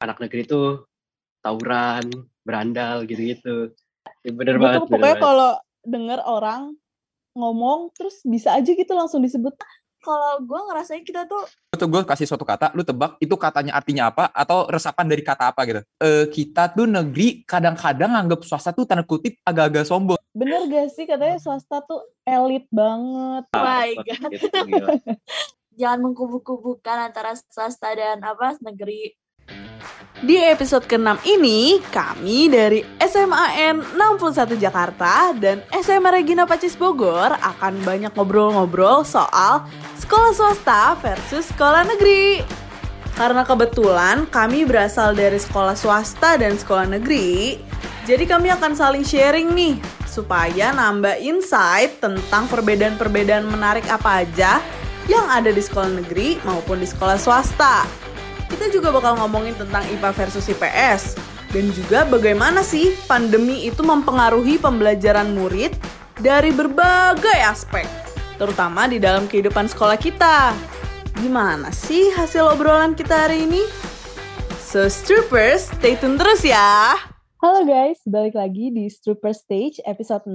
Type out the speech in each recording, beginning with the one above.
anak negeri tuh tawuran, berandal gitu-gitu. Ya, bener Gue banget. tuh pokoknya kalau denger orang ngomong terus bisa aja gitu langsung disebut. Kalau gue ngerasain kita tuh Itu gue kasih suatu kata, lu tebak itu katanya artinya apa atau resapan dari kata apa gitu. Eh kita tuh negeri kadang-kadang anggap swasta tuh tanda kutip agak-agak sombong. Bener gak sih katanya swasta tuh elit banget. oh my god gitu, jangan mengkubu-kubukan antara swasta dan apa negeri. Di episode ke-6 ini, kami dari SMAN 61 Jakarta dan SMA Regina Pacis Bogor akan banyak ngobrol-ngobrol soal sekolah swasta versus sekolah negeri. Karena kebetulan kami berasal dari sekolah swasta dan sekolah negeri, jadi kami akan saling sharing nih, supaya nambah insight tentang perbedaan-perbedaan menarik apa aja yang ada di sekolah negeri maupun di sekolah swasta. Kita juga bakal ngomongin tentang IPA versus IPS dan juga bagaimana sih pandemi itu mempengaruhi pembelajaran murid dari berbagai aspek, terutama di dalam kehidupan sekolah kita. Gimana sih hasil obrolan kita hari ini? So, Stroopers, stay tune terus ya! Halo guys, balik lagi di Strooper Stage episode 6.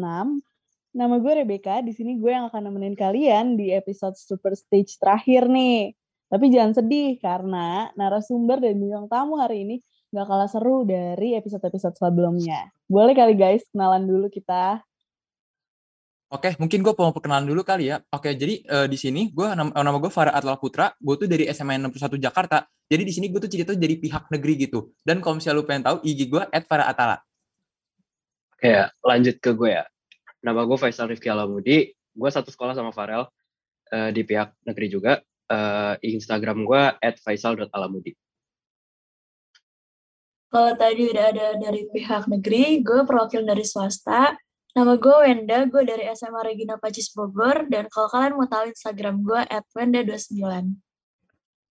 Nama gue Rebecca, di sini gue yang akan nemenin kalian di episode Strooper Stage terakhir nih. Tapi jangan sedih karena narasumber dan bintang tamu hari ini gak kalah seru dari episode-episode sebelumnya. Boleh kali guys kenalan dulu kita. Oke, mungkin gue mau perkenalan dulu kali ya. Oke, jadi eh, di sini gue nama, nama gue Farah Atlal Putra, gue tuh dari SMA 61 Jakarta. Jadi di sini gue tuh cerita dari pihak negeri gitu. Dan kalau misalnya lu pengen tahu, IG gue @farah_atala. Oke ya, lanjut ke gue ya. Nama gue Faisal Rifki Alamudi. Gue satu sekolah sama Farel eh, di pihak negeri juga. Eh, Instagram gue @faisal.alamudi. Kalau tadi udah ada dari pihak negeri, gue perwakilan dari swasta. Nama gue Wenda, gue dari SMA Regina Pacis Bogor. Dan kalau kalian mau tahu Instagram gue, @wenda29.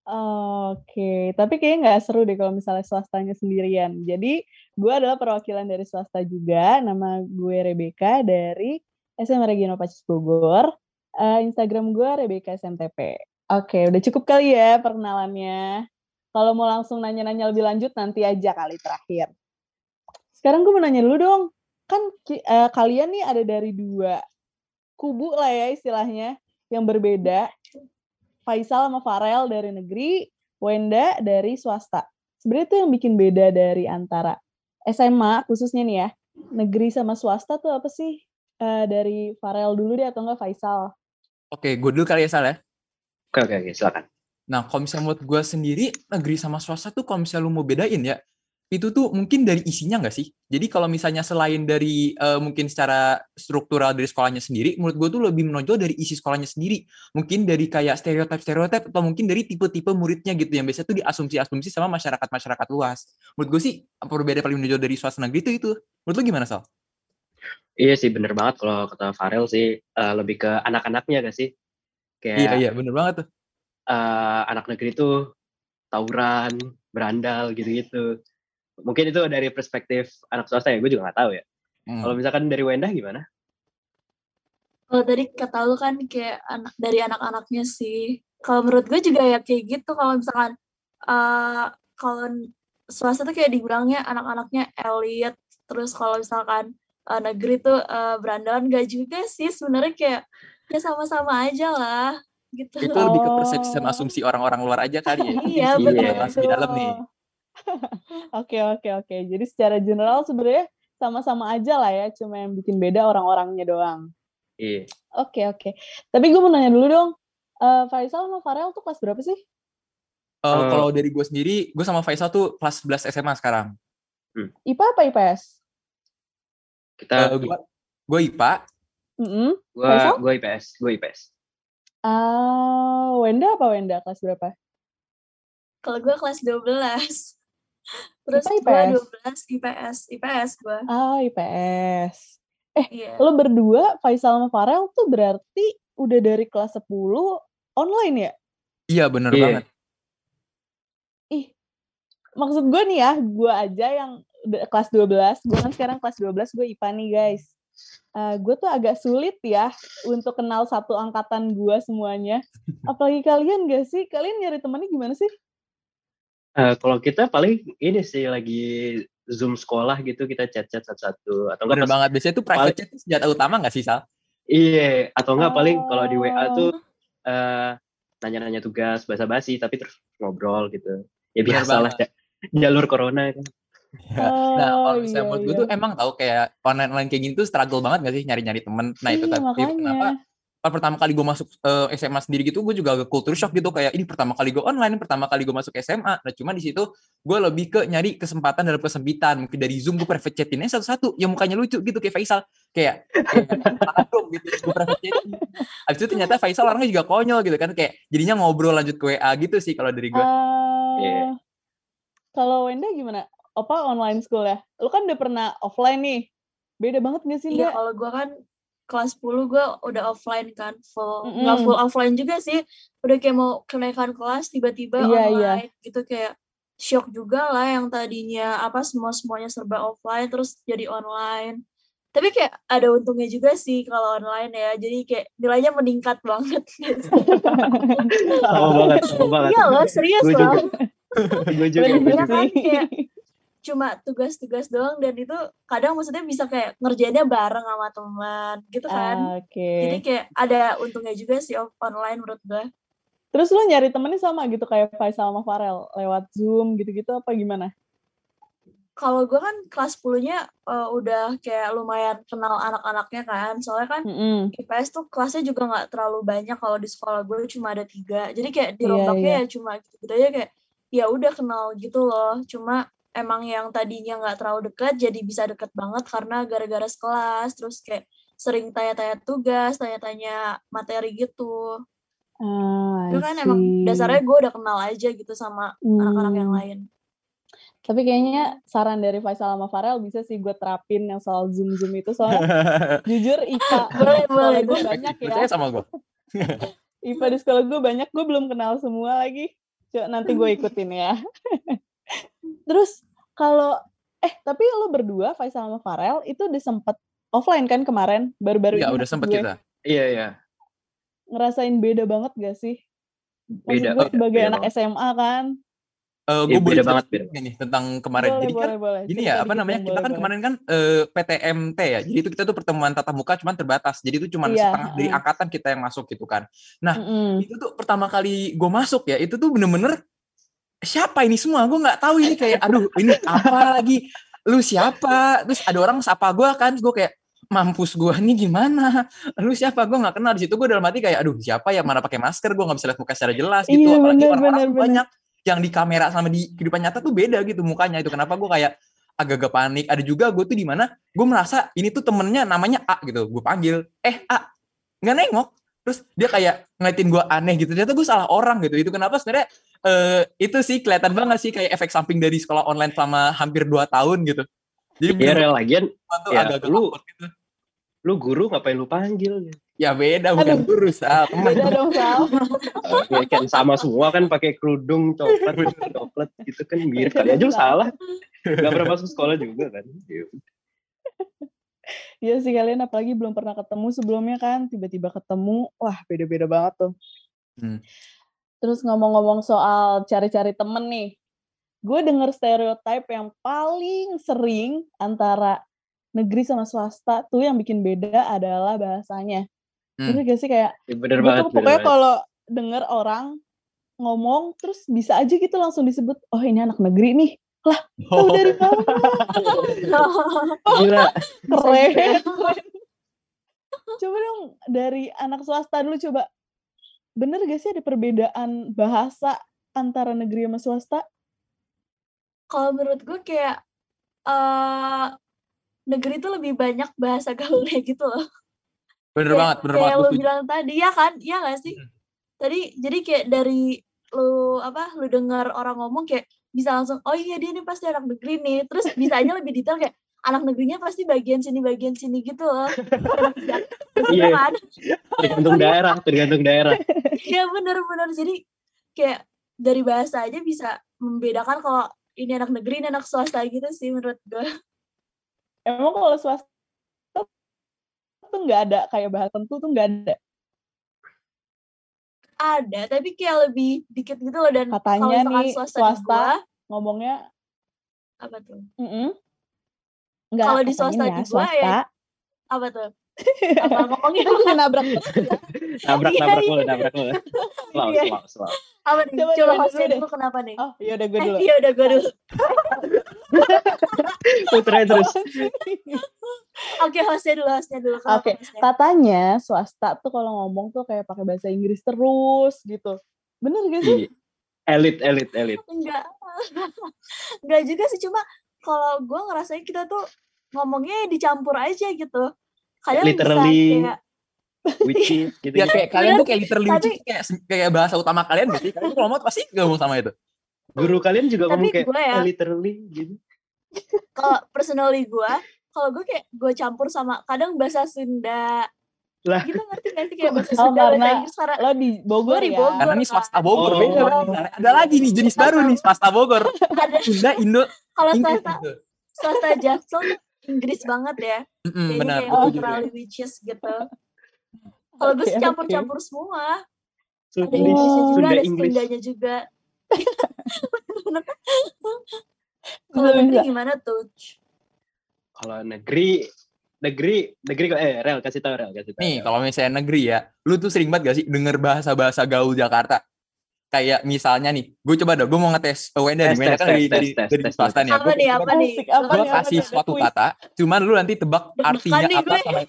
Oke, tapi kayaknya nggak seru deh kalau misalnya swastanya sendirian. Jadi gue adalah perwakilan dari swasta juga. Nama gue Rebecca dari SMA Regina Pacis Bogor. Eh, Instagram gue Rebecca SMTP. Oke, udah cukup kali ya perkenalannya. Kalau mau langsung nanya-nanya lebih lanjut nanti aja kali terakhir. Sekarang gue mau nanya dulu dong. Kan eh, kalian nih ada dari dua kubu lah ya istilahnya yang berbeda. Faisal sama Farel dari negeri, Wenda dari swasta. Sebenarnya itu yang bikin beda dari antara SMA khususnya nih ya, negeri sama swasta tuh apa sih? Eh, dari Farel dulu deh atau enggak Faisal? Oke, gue dulu kali ya Sal ya. Oke, oke, oke, silakan. Nah, kalau misalnya menurut gue sendiri, negeri sama swasta tuh kalau misalnya lu mau bedain ya, itu tuh mungkin dari isinya nggak sih? Jadi kalau misalnya selain dari eh, mungkin secara struktural dari sekolahnya sendiri, menurut gue tuh lebih menonjol dari isi sekolahnya sendiri. Mungkin dari kayak stereotip-stereotip atau mungkin dari tipe-tipe muridnya gitu yang biasanya tuh diasumsi-asumsi sama masyarakat-masyarakat luas. Menurut gue sih perbedaan paling menonjol dari swasta negeri itu itu. Menurut lu gimana Sal? Iya sih, bener banget kalau kata Farel sih, eh, lebih ke anak-anaknya gak sih? Kayak Iya iya bener banget tuh. eh, anak negeri tuh tawuran, berandal gitu-gitu. Mungkin itu dari perspektif anak swasta ya, gue juga nggak tahu ya. Hmm. Kalau misalkan dari Wenda gimana? Kalau tadi kata lu kan kayak anak dari anak-anaknya sih. Kalau menurut gue juga ya kayak gitu. Kalau misalkan eh kalau swasta tuh kayak dibilangnya anak-anaknya elit. Terus kalau misalkan eh, negeri tuh eh, berandalan gak juga sih. Sebenarnya kayak ya sama-sama aja lah gitu. itu lebih ke persepsi sama asumsi orang-orang luar aja kali ya. Iya, betul. udah masuk di dalam nih. Oke oke oke. Jadi secara general sebenarnya sama-sama aja lah ya, cuma yang bikin beda orang-orangnya doang. Iya. Oke oke. Tapi gue mau nanya dulu dong, eh, Faisal sama Farel tuh kelas berapa sih? Eh, Eh. kalau dari gue sendiri, gue sama Faisal tuh kelas 11 SMA sekarang. IPA apa IPS? Kita, Eh, gue gue IPA, Mm-mm. gue, Faisal? gue IPS, gue IPS. Ah, Wenda apa Wenda kelas berapa? Kalau gue kelas 12. Terus gue IPS. 12 IPS. IPS gue. Ah, IPS. Iya. Lo berdua, Faisal sama Farel tuh berarti udah dari kelas 10 online ya? iya bener Iya. banget. Ih, maksud gue nih ya, gue aja yang udah kelas 12, gue kan sekarang kelas 12, gue IPA nih guys. Eh, gue tuh agak sulit ya untuk kenal satu angkatan gue semuanya. Apalagi kalian gak sih? Kalian nyari temennya gimana sih? Eh, kalau kita paling ini sih lagi zoom sekolah gitu kita chat-chat satu-satu atau enggak Bener banget. Biasanya tuh private chat itu senjata utama nggak sih, Sal? iya atau enggak paling kalau di WA tuh Oh. eh nanya-nanya tugas basa-basi tapi terus ngobrol gitu ya biasalah jalur corona kan Nah, Oh, kalau misalnya iya, menurut gue iya. tuh emang tahu kayak online-online kayak gini tuh struggle banget gak sih nyari-nyari temen. Nah itu Iya, tadi makanya. kenapa pas pertama kali gue masuk eh, SMA sendiri gitu gue juga agak culture shock gitu kayak ini pertama kali gue online, pertama kali gue masuk SMA. Nah cuma di situ gue lebih ke nyari kesempatan dalam kesempitan. Mungkin dari Zoom gue private chatinnya satu-satu yang mukanya lucu gitu kayak Faisal. Kayak, kayak dong gitu gue private chatting. Abis itu ternyata Faisal orangnya juga konyol gitu kan kayak jadinya ngobrol lanjut ke WA gitu sih kalau dari gue. Ah, Iya. Kalau Wenda gimana? Apa online school ya? Lu kan udah pernah offline nih. Beda banget gak sih, Iya, kalau gue kan kelas 10 gue udah offline kan, full nggak Mm-mm. full offline juga sih. Udah kayak mau kenaikan kelas tiba-tiba Iya, iya. online gitu kayak shock juga lah yang tadinya apa semua semuanya serba offline terus jadi online. Tapi kayak ada untungnya juga sih kalau online ya. Jadi kayak nilainya meningkat banget. gitu. sama banget sama banget iya loh, serius Gue loh. juga. gue juga Bener Iya juga. kan sih. kayak cuma tugas-tugas doang dan itu kadang maksudnya bisa kayak ngerjainnya bareng sama teman gitu kan. Ah, Oke. Jadi kayak ada untungnya juga sih off- online menurut gue. Terus lu nyari temennya sama gitu kayak Faisal sama Farel lewat Zoom gitu-gitu apa gimana? Kalau gue kan kelas 10-nya eh, udah kayak lumayan kenal anak-anaknya kan. Soalnya kan Mm-mm. IPS tuh kelasnya juga nggak terlalu banyak kalau di sekolah gue cuma ada tiga. Jadi kayak Iya, dirombaknya iya. ya cuma gitu-gitu aja kayak ya udah kenal gitu loh. Cuma emang yang tadinya nggak terlalu dekat jadi bisa deket banget karena gara-gara sekelas. Terus kayak sering tanya-tanya tugas, tanya-tanya materi gitu. Ah, Itu kan emang dasarnya gue udah kenal aja gitu sama anak-anak yang Hmm. lain. Tapi kayaknya saran dari Faisal sama Farel bisa sih gue terapin yang soal Zoom-Zoom itu. Soalnya jujur IPA Boleh, boleh, gue banyak ya. Percaya sama gue. IPA di sekolah gue banyak, gue belum kenal semua lagi. Coba nanti gue ikutin ya. Terus kalau eh tapi lo berdua Faisal sama Farel itu udah sempet offline kan kemarin baru-baru Iya ini udah maksud sempet gue. kita. iya iya Ngerasain beda banget gak sih? Maksud beda gue sebagai beda anak banget. SMA kan. Eh gue Iya, boleh beda banget, nih tentang kemarin. boleh, Jadi kan boleh, boleh. gini Cerita ya apa dikit namanya kita boleh, kan boleh. kemarin kan eh, PTMT ya jadi itu kita tuh pertemuan tatap muka cuman terbatas jadi itu cuman Iya, setengah dari angkatan kita yang masuk gitu kan nah Mm-mm. itu tuh pertama kali gue masuk ya itu tuh bener-bener siapa ini semua? Gue nggak tahu ini kayak aduh ini apa lagi? Lu siapa? Terus ada orang sapa gue kan gue kayak mampus gue nih gimana? Lu siapa? Gue nggak kenal. Di situ gue dalam hati kayak aduh siapa ya mana pakai masker? Gue nggak bisa lihat muka secara jelas gitu. Iya, apalagi orang-orang banyak yang di kamera sama di kehidupan nyata tuh beda gitu mukanya itu. Kenapa gue kayak agak-agak panik? Ada juga gue tuh di mana gue merasa ini tuh temennya namanya A gitu. Gue panggil eh A. Nggak nengok. Terus dia kayak ngeliatin gue aneh gitu. Ternyata gue salah orang gitu. Itu kenapa sebenarnya eh, itu sih kelihatan banget sih kayak efek samping dari sekolah online selama hampir 2 tahun gitu jadi Iya bener-bener rel lagian ya, agak-agak lu- gitu. lu guru ngapain lu panggil ya beda bukan Aduh. guru Sal, teman Beda dong Sal. ya kan sama semua kan pakai kerudung coklat coklat gitu kan mirip kali aja lu salah nggak pernah masuk sekolah juga kan Iya. Iya sih kalian apalagi belum pernah ketemu sebelumnya kan, tiba-tiba ketemu, wah beda-beda banget tuh. Hmm. Terus ngomong-ngomong soal cari-cari temen nih, gue denger stereotype yang paling sering antara negeri sama swasta tuh yang bikin beda adalah bahasanya. Hmm. Gak sih kayak, Ya, bener gue banget tuh pokoknya kalau denger orang ngomong terus bisa aja gitu langsung disebut, oh ini anak negeri nih, tahu dari mana? gila keren. coba dong dari anak swasta dulu coba. Bener gak sih ada perbedaan bahasa antara negeri sama swasta? Kalau menurut gue kayak eh negeri tuh lebih banyak bahasa gaulnya gitu loh. bener Kayak- banget bener kayak banget lu gua setuju. bilang tadi ya kan, iya gak sih? Hmm. Tadi jadi kayak dari lu apa lu dengar orang ngomong kayak bisa langsung oh iya dia ini pasti anak negeri nih terus bisa aja lebih detail kayak anak negerinya pasti bagian sini bagian sini gitu loh. Jakarta, Iya. kan? Tergantung daerah tergantung daerah. Iya bener-bener jadi kayak dari bahasa aja bisa membedakan kalau ini anak negeri ini anak swasta gitu sih menurut gue Emang kalau swasta tuh nggak ada kayak bahasa tentu tuh nggak ada. ada tapi kayak lebih dikit gitu loh. Dan kalau Katanya nih swasta, swasta, gua ngomongnya apa tuh? Mm Enggak, Kalau di swasta ya, di gua swasta. ya apa tuh apa ngomongnya Aku juga nabrak. Nabrak, Iya, nabrak iya. mulu, nabrak mulu. Slow, Iya. slow, slow. apa nih Coba coba hostnya dulu deh. dulu kenapa nih Oh, iya udah gue eh, dulu. iya udah gue dulu Puterin terus. oke hostnya dulu hostnya dulu Oke, hostnya? katanya swasta tuh kalau ngomong tuh kayak pakai bahasa Inggris terus gitu. Bener gak sih? Iya. Elit, elit, elit. enggak enggak juga sih cuma kalau gue ngerasain kita tuh ngomongnya dicampur aja gitu kadang Literally. bisa kayak Which is, gitu. Ya kayak kalian tuh kayak literally Tapi- which is kayak kayak bahasa utama kalian gak sih? Kalian tuh ngomong pasti ngomong sama itu. Guru kalian juga Tapi ngomong kayak gue ya- "Eh, literally gitu. kalau personally gue kalau gue kayak gue campur sama kadang bahasa Sunda Lah. gitu ngerti gak sih kayak bahasa Oh, Sunda karena bahasa Inggris karena Lo di Bogor di ya? Bogor. Karena nih swasta Bogor Oh. beda. Ada- Ada lagi nih jenis baru nih swasta Bogor. ada Sunda, Indo, kalau swasta gitu. swasta tuh Inggris banget ya Mm-mm, jadi benar, kayak literally witches gitu kalau gue Oke, campur-campur semua ada Inggrisnya juga Sunda ada. Sundanya juga kalau negeri gimana tuh Kalau negeri, negeri, negeri kok eh rel kasih tahu rel kasih tahu. Nih, kalau misalnya negeri ya, lu tuh sering banget gak sih denger bahasa-bahasa gaul Jakarta? Kayak misalnya nih, gue coba dong, gue mau ngetes uh, Wenda nih, Wenda kan dari, tes, dari, swasta nih. apa Gue nih apa nih Asik, apa gue kasih suatu kata, cuman lu nanti tebak artinya apa gue. sama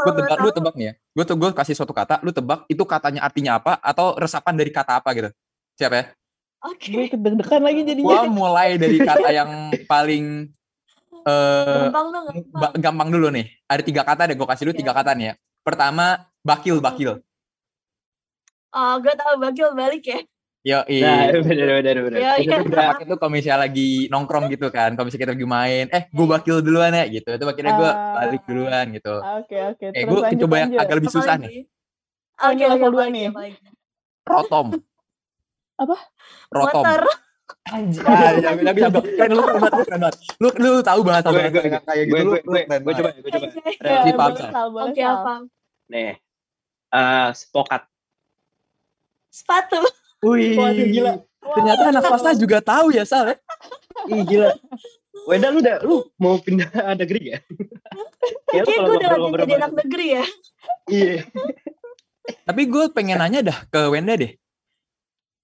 gue tebak, lu tebak nih ya. Gue tuh gue kasih suatu kata, lu tebak itu katanya artinya apa atau resapan dari kata apa gitu. Siap ya? oke Gue ikut deg-degan lagi Gue jadinya. mulai dari kata yang paling eh gampang dong gampang gampang dulu nih. Ada tiga kata deh, gue kasih dulu Oke. tiga kata nih ya. Pertama, bakil bakil. oh gue tahu bagil balik ya Yo, Nah, bener bener bener. Iya, itu iya. tuh kita pakai tuh kalau misalnya lagi nongkrong gitu kan kalau misalnya kita lagi main eh gue bakil duluan ya gitu itu akhirnya gue Ah. balik duluan gitu Oke, oke. eh Terus gue lanjut, coba yang agak lebih susah nih Oh, ini Oke, level dua nih. rotom Apa? rotom Motor. anjir ah, ya, bisa bisa bisa. keren lu keren banget lu keren banget lu lu tahu Gue bahasa gue kayak kayak gitu gue lu gue banget. coba gue coba. Oke, Ya, Rel, Si Pam, boleh Sal. Sal, boleh Oke, apa? Nih. Eh, spokat. Sepatu. Wih Waduh, gila. ternyata anak swasta juga tahu ya Sal ya Ih gila. Wenda lu udah lu mau pindah negeri? Ya, kalau gue udah lagi jadi anak negeri ya. Iya. tapi gue pengen nanya dah ke Wenda deh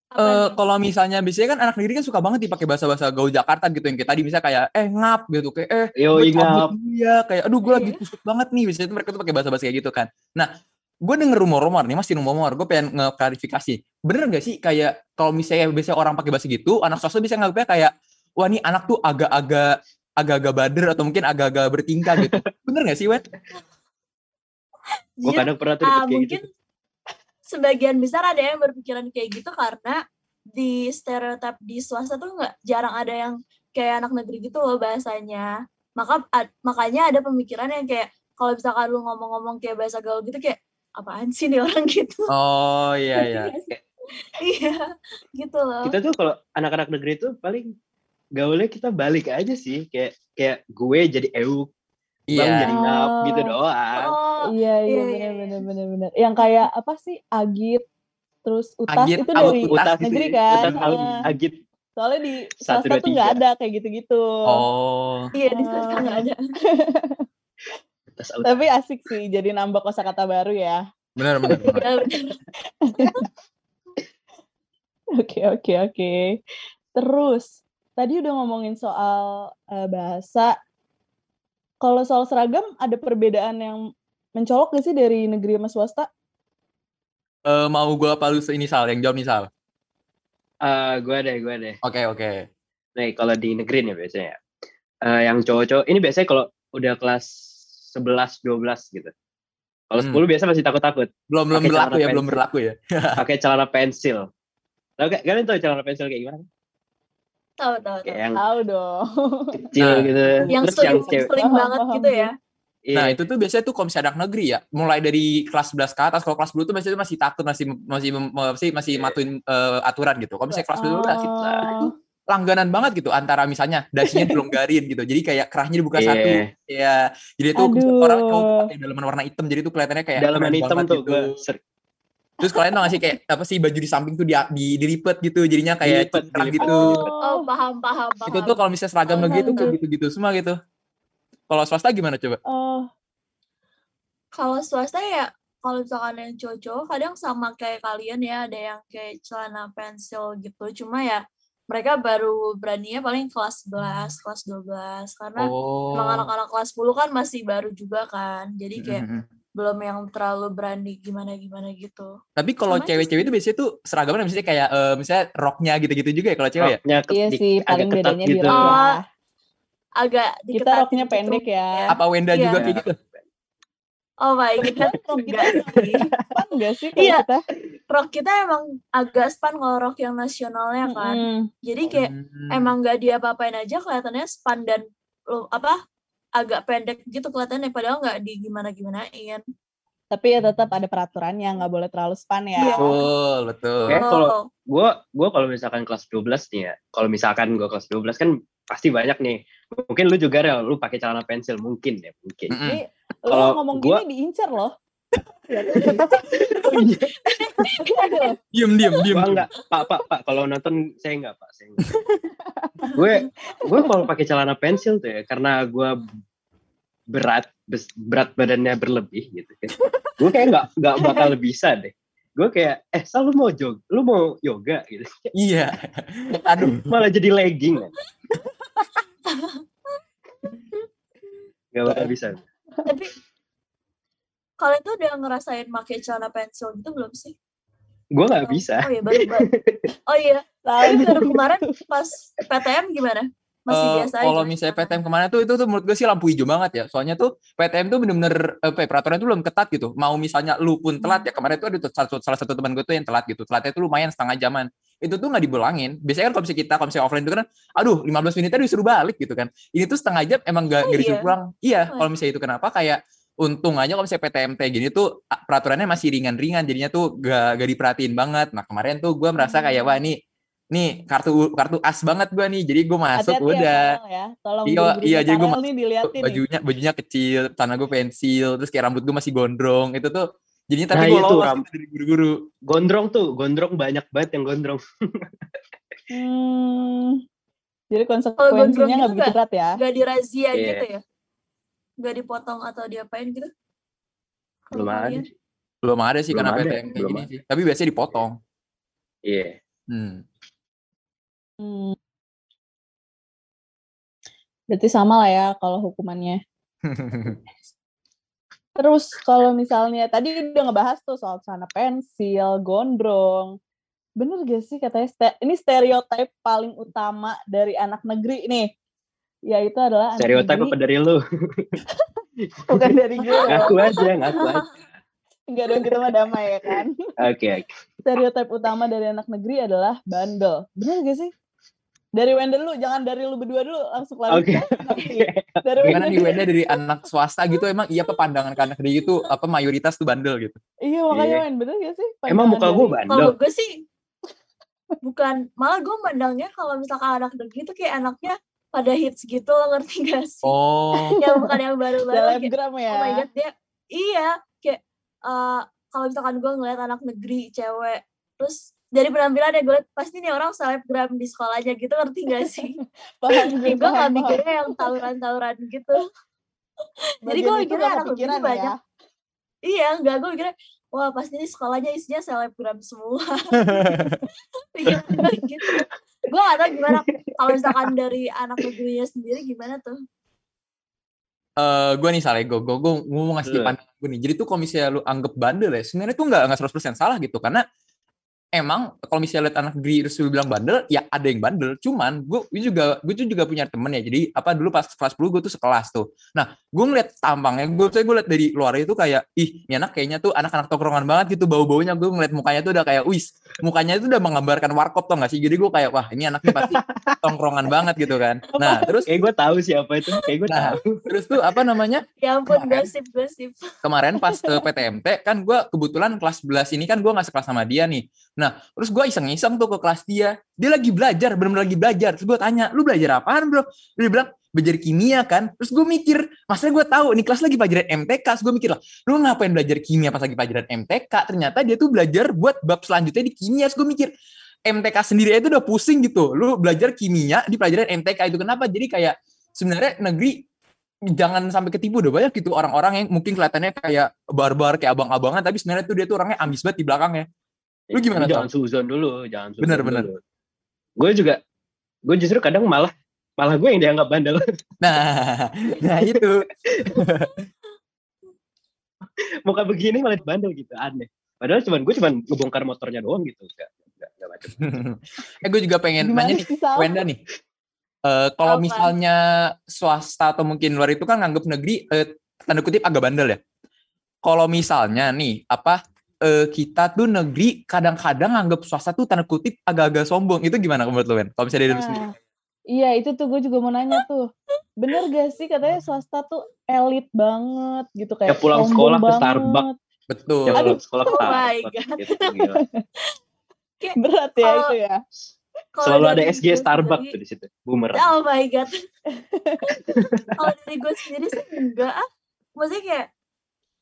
Eh, nih? kalau misalnya biasanya kan anak negeri kan suka banget dipakai bahasa-bahasa gaul Jakarta gitu yang kayak tadi misalnya kayak eh ngap gitu kayak eh Yo gue ingat. cabut dulu ya kayak aduh gue lagi Iya. kusut banget nih biasanya tuh mereka tuh pakai bahasa-bahasa kayak gitu kan nah gue denger rumor-rumor nih masih rumor-rumor gue pengen ngeklarifikasi bener gak sih kayak kalau misalnya biasanya orang pakai bahasa gitu anak swasta bisa nganggapnya kayak wah nih anak tuh agak-agak agak-agak bader atau mungkin agak-agak bertingkah gitu bener gak sih Wen? Gue Jujur, kadang pernah tuh ah, kayak mungkin gitu. sebagian besar ada yang berpikiran kayak gitu karena di stereotip di swasta tuh nggak jarang ada yang kayak anak negeri gitu loh bahasanya. Maka ad- makanya ada pemikiran yang kayak kalau misalkan lu ngomong-ngomong kayak bahasa gaul gitu kayak apaan sih nih orang gitu. oh iya iya iya, gitu loh. Kita tuh kalau anak-anak negeri tuh paling gaulnya kita balik aja sih kayak kayak gue jadi euk, bang iya jadi ngap Oh. gitu doang. Oh, Iya, iya, Iya, bener, iya, bener, bener, bener. Yang kayak apa sih? Agit, terus utas Agit, itu dari utas Utas negeri gitu, kan? utas Heeh. agit. Soalnya di Satu, swasta dua, tuh nggak tiga. ada kayak gitu-gitu. oh iya di swasta nggak ada. Utas utas. Tapi asik sih, jadi nambah kosakata baru ya. bener bener, bener. Iya, bener. Oke, oke, oke. Terus, tadi udah ngomongin soal eh, bahasa. Kalau soal seragam, ada perbedaan yang mencolok gak sih dari negeri sama swasta? Eh, mau gue apa lu ini Sal yang jawab nih Sal Eh, gue deh, gue deh. oke oke Nih kalau di negeri nih biasanya. ya. Eh, yang cowok-cowok ini biasanya kalau udah kelas 11 12 gitu. Kalau Hmm. 10 biasa masih takut-takut belum belum berlaku ya belum berlaku ya pakai celana pensil. Tahu gak? Kalian tahu celana pensil kayak gimana? Tahu tahu Kayak tahu. yang Tahu dong. kecil Nah. gitu. Yang Terus yang slim, cewek. slim banget gitu ya. Iya, Nah itu tuh biasanya tuh kalau misalnya anak negeri ya, mulai dari kelas 11 ke atas, kalau kelas 10 tuh biasanya tuh masih takut, masih masih masih masih matuin eh, aturan gitu. Kalau misalnya kelas 10 udah asik lah. Oh. Langganan banget gitu antara misalnya dasinya dilonggarin gitu. Jadi kayak kerahnya dibuka Iya. satu. Ya, jadi tuh Aduh. orang cowok pakai dalaman warna hitam jadi tuh kelihatannya kayak dalaman hitam tuh gitu. gue Terus kalian tau gak sih kayak apa sih baju di samping tuh di, di dilipet gitu jadinya kayak Dilipet, dilipet. gitu. Oh, paham, paham, paham. Itu tuh kalau misalnya seragam negeri itu kayak gitu-gitu semua gitu. Kalau swasta gimana coba? Oh, Kalau swasta ya, kalau misalkan yang cowok-cowok kadang sama kayak kalian ya, ada yang kayak celana pensil gitu. Cuma ya mereka baru beraninya paling kelas 11, kelas 12. Karena Oh. emang anak-anak kelas 10 kan masih baru juga kan. Jadi kayak Mm-mm. belum yang terlalu berani gimana-gimana gitu. Tapi kalau cewek-cewek itu biasanya tuh seragamnya misalnya kayak eh, misalnya roknya gitu-gitu juga ya kalau cewek ya? Iya sih, agak paling ketat bedanya di gitu. rok ya. Oh, Agak Kita roknya gitu. pendek ya. Apa Wenda Iya. juga kayak gitu? Oh my god, enggak sih. Span nggak sih kalau Iya. kita? Rok kita emang agak span kalau rok yang nasionalnya kan. Mm-mm. Jadi kayak Hmm. emang nggak diapa-apain aja kelihatannya span dan lo apa agak pendek gitu kelihatannya padahal nggak di gimana gimanain. Tapi ya tetap ada peraturannya, nggak boleh terlalu span ya. Iya. Betul, betul. Oke. kalau- gue gue kalau misalkan kelas 12 nih ya kalau misalkan gue kelas 12 kan pasti banyak nih mungkin lu juga Rel lu pakai celana pensil mungkin ya mungkin. Ini lo Kalau ngomong gua- gini diincar loh. Diem, diem, diem. Gua enggak pak pak pak kalau nonton saya enggak pak saya enggak. gue gue kalau pakai celana pensil tuh ya karena gue berat berat badannya berlebih gitu kan gue kayak nggak nggak bakal bisa deh gue kayak eh sal lu mau jog lu mau yoga gitu Iya. Aduh. malah jadi legging kan Gak bakal bisa tapi kalian tuh udah ngerasain pakai celana pensil gitu belum sih? gue nggak bisa Oh iya baru, baru. Oh iya, tapi baru kemarin pas PTM gimana? Masih Eh, biasa aja. Kalau misalnya PTM ke mana tuh itu tuh menurut gue sih lampu hijau banget ya. Soalnya tuh PTM tuh bener-bener apa ya, peraturannya tuh belum ketat gitu. Mau misalnya lu pun telat ya kemarin tuh ada tuh satu, salah satu teman gue tuh yang telat gitu. Telatnya tuh lumayan setengah jaman. Itu tuh nggak dibolangin. Biasanya kan kalau misalnya kita kalau misalnya offline itu kan, aduh 15 menitnya disuruh balik gitu kan. Ini tuh setengah jam emang gak, Oh, nggak disuruh iya? pulang. Iya, Oh, kalau misalnya itu kenapa kayak untung aja kalau misalnya PTMT gini tuh peraturannya masih ringan-ringan jadinya tuh gak, gak diperhatiin banget. Nah kemarin tuh gue merasa kayak Hmm. wah ini nih kartu kartu as banget gue nih. Jadi gue masuk Hati-hati udah ya, Farel ya. Tolong Iya, iya, jadi gua Farel nih diliatin nih. bajunya bajunya kecil, tanah gue pensil, terus kayak rambut gue masih gondrong. Itu tuh jadinya tapi Nah, gue itu lolos ram- gitu dari guru-guru. gondrong tuh gondrong banyak banget yang gondrong Hmm. Jadi konsekuensinya nggak gitu begitu berat ya. Gak dirazia Iya. gitu ya? Gak dipotong atau diapain gitu? Belum ada. Belum ada sih Belum karena ada, PTM kayak gini ada. sih. Tapi biasanya dipotong. iya Hmm. Hmm. Berarti sama lah ya kalau hukumannya. Terus kalau misalnya tadi udah ngebahas tuh soal celana pensil, gondrong. Bener gak sih katanya ini stereotip paling utama dari anak negeri nih. Yaitu adalah anak stereotip negeri, apa dari lu bukan dari gue. ngaku aja ngaku aja Enggak dong kita mah damai ya kan. oke oke Stereotip utama dari anak negeri adalah bandel. Bener gak sih? Dari Wendel lu, jangan dari lu berdua dulu langsung. Oke. Nanti. Dari Gimana Wendel nih Wenda dari anak swasta gitu emang iya apa pandangan ke anak dia gitu apa mayoritas tuh bandel gitu. Iya makanya Iya. main bener gak sih? emang muka gue Pandangan bandel Kalau gue sih bukan malah gue mandangnya kalau misalkan anak negeri tuh kayak anaknya pada hits gitu lo ngerti gak sih? Oh. yang bukan yang baru-baru kayak selebgram ya. oh my god dia iya kayak eh kalau misalkan gue ngeliat anak negeri cewek terus dari penampilannya gue liat pasti nih orang selebgram di sekolahnya gitu ngerti gak sih? paham gue, gue gak paham. mikirnya yang tawuran-tawuran gitu. Jadi gue mikirnya anak negeri kepikiran banyak. ya. Iya, enggak gue mikirnya wah pasti ini sekolahnya isinya selebgram semua. Gue gitu. Gue gak tau gimana kalau misalkan dari anak negerinya sendiri gimana tuh. eh gue nih salah gue gue gue mau ngasih Iya. pandangan gue nih jadi tuh kalau misalnya lu anggap bandel ya sebenarnya tuh nggak nggak 100% salah gitu karena emang kalau misalnya lihat anak negeri terus lu bilang bandel ya ada yang bandel cuman gue gue juga gue tuh juga punya temen ya jadi apa dulu pas kelas 10 gue tuh sekelas tuh nah gue ngeliat tampangnya gue saya gue liat dari luar itu kayak ih ini anak kayaknya tuh anak-anak tongkrongan banget gitu bau baunya gue ngeliat mukanya tuh udah kayak wis mukanya itu udah menggambarkan warkop tau gak sih jadi gue kayak wah ini anaknya pasti tongkrongan banget gitu kan nah terus kayak gue tahu siapa itu kayak gue Nah. tahu terus tuh apa namanya Ya ampun Kemarin. gosip-gosip. kemarin pas ke PTMT kan gue kebetulan kelas 11 ini kan gue nggak sekelas sama dia nih. Nah terus gue iseng-iseng tuh ke kelas dia. Dia lagi belajar, bener-bener lagi belajar. Terus gue tanya, lu belajar apaan bro? Dia bilang belajar kimia kan. Terus gue mikir, maksudnya gue tahu nih kelas lagi pelajaran MTK, terus gue mikir lah, lu ngapain belajar kimia pas lagi pelajaran MTK? Ternyata dia tuh belajar buat bab selanjutnya di kimia. Terus gue mikir, MTK sendiri itu udah pusing gitu. Lu belajar kimia di pelajaran MTK itu kenapa? Jadi kayak sebenarnya negeri jangan sampai ketipu udah banyak gitu orang-orang yang mungkin kelihatannya kayak barbar kayak abang-abangan tapi sebenarnya tuh dia tuh orangnya ambis banget di belakangnya. Lu gimana, jangan suzon dulu, jangan suzon Bener, bener. dulu. Gue juga, gue justru kadang malah malah gue yang dianggap bandel. Nah, nah itu. Muka begini malah bandel gitu, aneh. Padahal cuman gue cuman ngebongkar motornya doang gitu. Gak, gak, gak macam. eh gue juga pengen Gimana nanya nih? Wenda nih. Eh, kalau misalnya swasta atau mungkin luar itu kan nganggap negeri eh, tanda kutip agak bandel ya. Kalau misalnya nih apa eh, kita tuh negeri kadang-kadang nganggap swasta tuh tanda kutip agak-agak sombong. Itu gimana menurut lo, Wen? Kalau misalnya dari lu sendiri. Nah, iya itu tuh gue juga mau nanya tuh. Bener gak sih katanya swasta tuh elit banget gitu kayak Ya pulang sekolah ke banget. Starbucks. Betul. Ya Aduh. kalau sekolah Oh my Starbucks God. gitu, gila. Berat ya Kalau- itu ya. Kalau Selalu ada SG Starbucks sendiri- tuh di situ. Boomerang. Oh my god. kalau dari gue sendiri sih enggak ah. Maksudnya kayak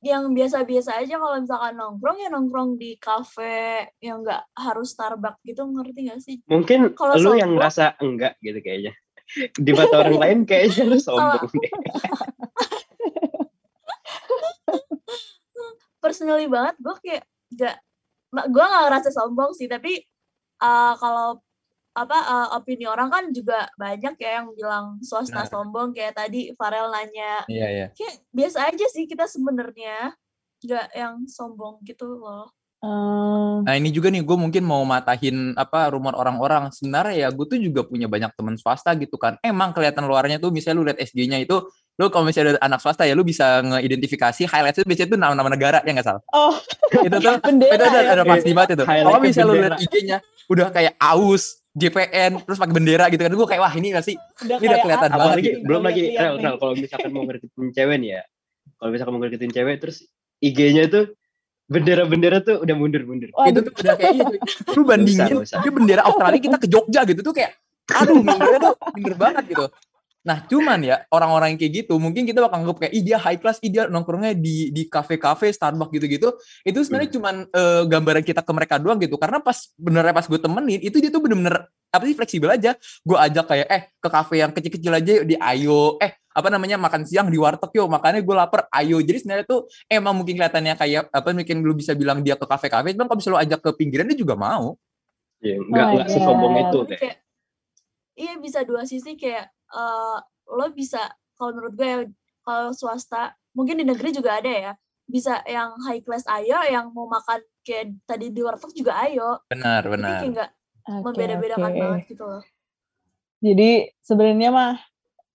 yang biasa-biasa aja kalau misalkan nongkrong ya nongkrong di kafe yang enggak harus Starbucks gitu ngerti gak sih? Mungkin Kalau lu yang ngerasa enggak gitu kayaknya. Di mata orang lain kayaknya lu sombong deh. Personally banget gue kayak enggak gue gak ngerasa sombong sih tapi eh, kalau apa eh, opini orang kan juga banyak ya yang bilang swasta Nah. sombong kayak tadi Farel nanya. Iya, iya. kayak biasa aja sih kita sebenarnya nggak yang sombong gitu loh. Eh, Nah ini juga nih gue mungkin mau matahin apa rumor orang-orang. Sebenarnya ya gue tuh juga punya banyak teman swasta gitu kan. Emang kelihatan luarnya tuh misalnya lu lihat SG-nya itu lu kalau misalnya ada anak swasta ya lu bisa ngeidentifikasi highlight itu biasanya tuh nama-nama negara ya nggak salah oh. Itu tuh bendera itu ada, ya. ada pasti banget itu. Kalau misalnya lu lihat IG-nya udah kayak aus JPN terus pakai bendera gitu kan. Gue kayak wah ini pasti Udah Ini udah kelihatan apa banget. Apalagi gitu, belum lagi rel, rel kalau misalkan mau ngertiin cewek nih ya. Kalau misalkan mau ngertiin cewek terus IG-nya tuh bendera-bendera tuh udah mundur-mundur. Waduh, itu tuh udah kayak itu lu bandingin Nggak usah, nggak usah. dia bendera Australia kita ke Jogja gitu tuh kayak aduh mindurnya tuh minder banget gitu nah cuman ya orang-orang yang kayak gitu mungkin kita bakal anggap kayak ih dia high class ih dia nongkrongnya di di kafe-kafe Starbucks gitu-gitu. Itu sebenarnya cuman eh, gambaran kita ke mereka doang gitu. Karena pas benernya pas gue temenin itu dia tuh bener-bener apa sih fleksibel aja. Gue ajak kayak eh ke kafe yang kecil-kecil aja yuk di ayo. Eh apa namanya makan siang di warteg yuk makanya gue lapar ayo. Jadi sebenarnya tuh emang mungkin kelihatannya kayak apa mungkin lu bisa bilang dia ke kafe-kafe cuman kalau bisa lu ajak ke pinggiran dia juga mau. Ya, enggak Oh enggak sesombong God. itu Tapi kayak. kayak iya bisa dua sisi kayak eh, lo bisa kalau menurut gue ya, kalau swasta mungkin di negeri juga ada ya bisa yang high class ayo yang mau makan kayak tadi di warteg juga ayo benar jadi benar kayak nggak Oke, membeda-bedakan oke. banget gitu loh Jadi sebenarnya mah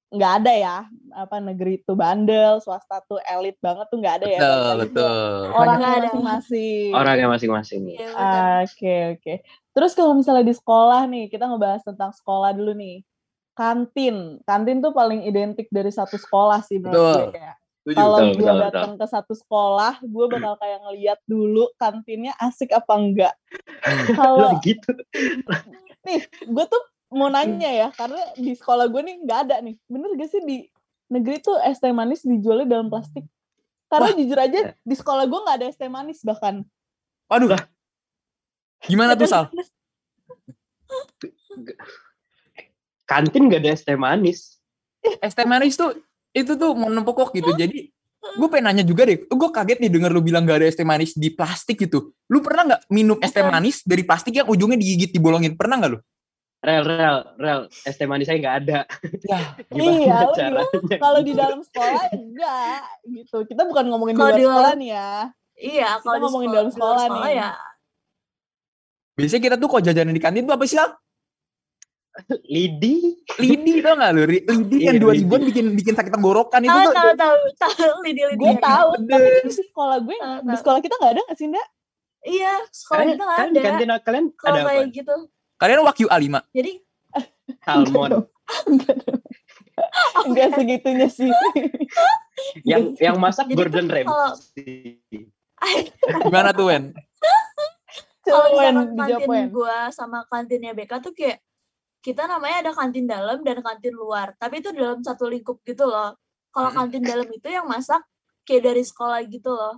nggak ada ya apa negeri itu bandel, swasta tuh elit banget tuh nggak ada ya. betul betul Orangnya masing-masing. Orangnya masing-masing. Iya. Oke oke. Terus kalau misalnya di sekolah nih, kita ngebahas tentang sekolah dulu nih. Kantin, kantin tuh paling identik dari satu sekolah sih menurut Betul. gue ya. Setuju. Kalau gue datang ke satu sekolah, gue bakal kayak ngeliat dulu kantinnya asik apa enggak. Hmm. Kalau gitu. nih, gue tuh mau nanya ya, karena di sekolah gue nih nggak ada nih. Bener gak sih di negeri tuh es teh manis dijualnya dalam plastik? Karena jujur aja di sekolah gue nggak ada es teh manis bahkan. waduh gimana tuh Sal Kantin gak ada es teh manis. es teh manis tuh itu tuh mau nempokok gitu jadi gue pengen nanya juga deh gue kaget nih denger lu bilang gak ada es teh manis di plastik gitu lu pernah nggak minum es teh Bukan. manis dari plastik yang ujungnya digigit dibolongin pernah nggak lu Rel, rel, rel. Es teh manis saya nggak ada. ya Iya, lu? Kalau di dalam sekolah enggak gitu. Kita bukan ngomongin di Kalau luar di sekolah luar- nih ya. iya kalau di ngomongin sekolah, dalam di luar sekolah nih. ya biasanya kita tuh kok jajanan di kantin tuh apa sih Sal? Lidi. lidi tau gak lu? Ri- lidi Iya, yang dua ribuan bikin bikin sakit tenggorokan itu tahu tuh. tahu tahu tahu. Lidi lidi. Gue Iya, tahu, tapi kan di sekolah gue, di sekolah kita nggak ada nggak sih, Nda? iya sekolah Kalian, kita nggak kalian di ada. kantin kalian kalau ada apa? gitu. Kalian waktu A5 jadi Salmon. Enggak segitunya sih. yang yang masak Jadi Gordon kalau- Ramsay. gimana tuh Wen? Kalau misalkan kantin gua sama kantinnya BK tuh kayak kita namanya ada kantin dalam dan kantin luar. Tapi itu dalam satu lingkup gitu loh. Kalau kantin dalam itu yang masak kayak dari sekolah gitu loh.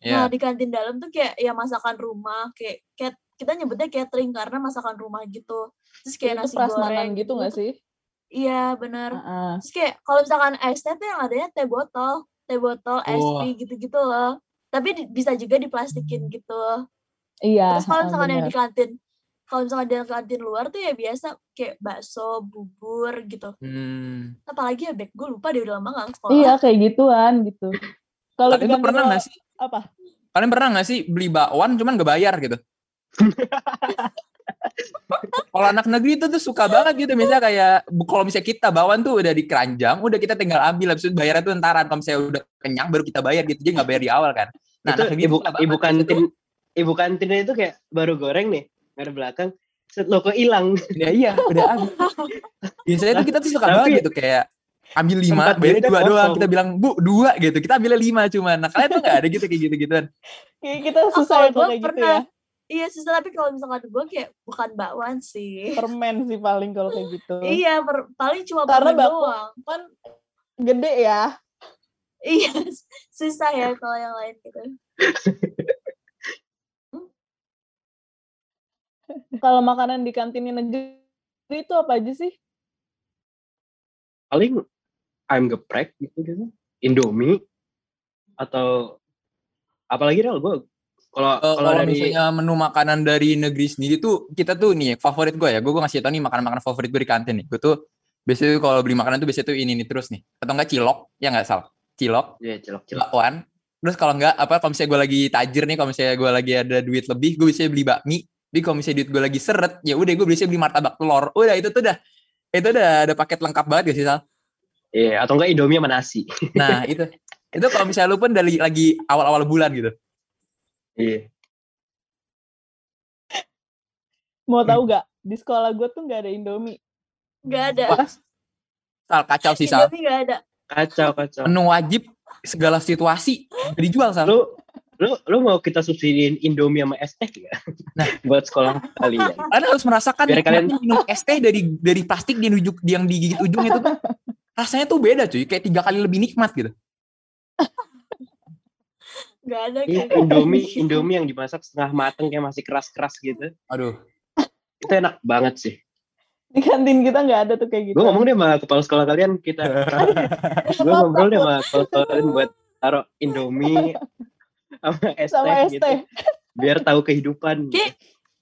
Nah, Iya. di kantin dalam tuh kayak ya masakan rumah, kayak, kayak kita nyebutnya catering karena masakan rumah gitu. Terus kayak itu nasi goreng gitu nggak sih? Iya, bener. Heeh. Terus kayak kalau misalkan es teh tuh yang adanya teh botol, teh botol, es tea gitu-gitu loh. Tapi di- bisa juga diplastikin gitu. Iya. Terus kalau misalkan yang bener. di kantin, kalau misalkan di kantin luar tuh ya biasa kayak bakso, bubur gitu. Hmm. Apalagi ya bag gue lupa deh udah lama gak ke sekolah. Iya kayak gituan gitu. Kalau di Kalian tuh kantin pernah nggak sih? apa? Kalian pernah nggak sih beli bakwan cuman gak bayar gitu? kalau anak negeri itu tuh suka banget gitu misalnya kayak kalau misalnya kita bakwan tuh udah di keranjang udah kita tinggal ambil habis itu bayarnya tuh entaran kalau misalnya udah kenyang baru kita bayar gitu jadi nggak bayar di awal kan nah itu ibu ibu gitu. kantin ibu kantinnya itu kayak baru goreng nih ngadep belakang set lo kok hilang ya iya udah habis biasanya tuh kita tuh suka Tapi- banget gitu kayak ambil lima duitnya dua doang kosong. kita bilang bu dua gitu kita ambilnya lima cuman nah kalian tuh nggak ada gitu kayak gitu gituan Kayak kita Oh, susah gue kayak gitu pernah. ya. Iya susah tapi kalau misalkan gue kayak bukan bakwan sih. Permen sih paling kalau kayak gitu. Iya, per- paling cuma Karena permen bakwan doang. kan gede ya. Iya, susah ya kalau yang lain gitu. Kalau makanan di kantin negeri itu apa aja sih? paling ayam geprek gitu gitu indomie atau apalagi Rel gue kalau kalau dari misalnya menu makanan dari negeri sendiri tuh kita tuh nih favorit gue ya gue gue ngasih tau nih makanan-makanan favorit gue di kantin nih. Gue tuh biasanya kalau beli makanan tuh biasanya tuh ini nih terus nih atau enggak cilok ya nggak salah cilok ya cilok cilok. bakwan. Terus kalau enggak apa kalau misalnya gue lagi tajir nih kalau misalnya gue lagi ada duit lebih gue bisa beli bakmi tapi kalau misalnya duit gue lagi seret ya udah gue bisa beli martabak telur. Udah itu tuh udah itu udah ada paket lengkap banget gak sih Sal? Iya, atau enggak indomie sama nasi. Nah itu. Itu kalau misalnya lu pun dari lagi awal-awal bulan gitu. Iya. Mau tahu gak? Di sekolah gue tuh nggak ada Indomie. Gak ada. Wah, Sal kacau sih Sal. Indomie gak ada. kacau kacau. Menu wajib segala situasi. Dijual Sal. Lu lu lu mau kita subsidiin indomie sama es teh ya Nah. buat sekolah kalian. Kalian harus merasakan Biar kalian- minum es teh dari dari plastik yang ujung yang digigit ujung itu tuh rasanya tuh beda cuy. Kayak tiga kali lebih nikmat gitu. Gak ada kayak indomie gitu. indomie yang dimasak setengah mateng kayak masih keras keras gitu. Aduh. Itu enak banget sih. Di kantin kita nggak ada tuh kayak gitu. gue ngomong deh sama kepala sekolah kalian kita gue ngobrol deh sama kepala sekolah kalian buat taruh indomie sama es sama es gitu biar tahu kehidupan Kayak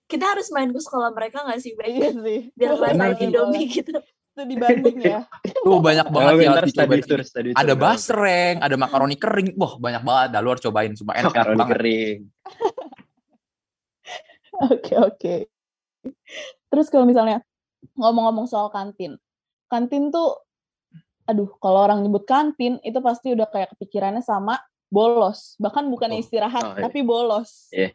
kita harus main ke sekolah mereka gak sih? Iya Baik? sih. Biar main. Indomie gitu. Itu dibanding ya. tuh banyak banget Oh, yang harus study dicobain tour, study tour. ada basreng ada makaroni kering wah banyak banget dah lu harus cobain semua enak makaroni banget kering Oke oke. Terus kalau misalnya ngomong-ngomong soal kantin, kantin tuh, aduh kalau orang nyebut kantin itu pasti udah kayak kepikirannya sama bolos, bahkan bukan Oh, istirahat oh, iya. tapi bolos. Iya.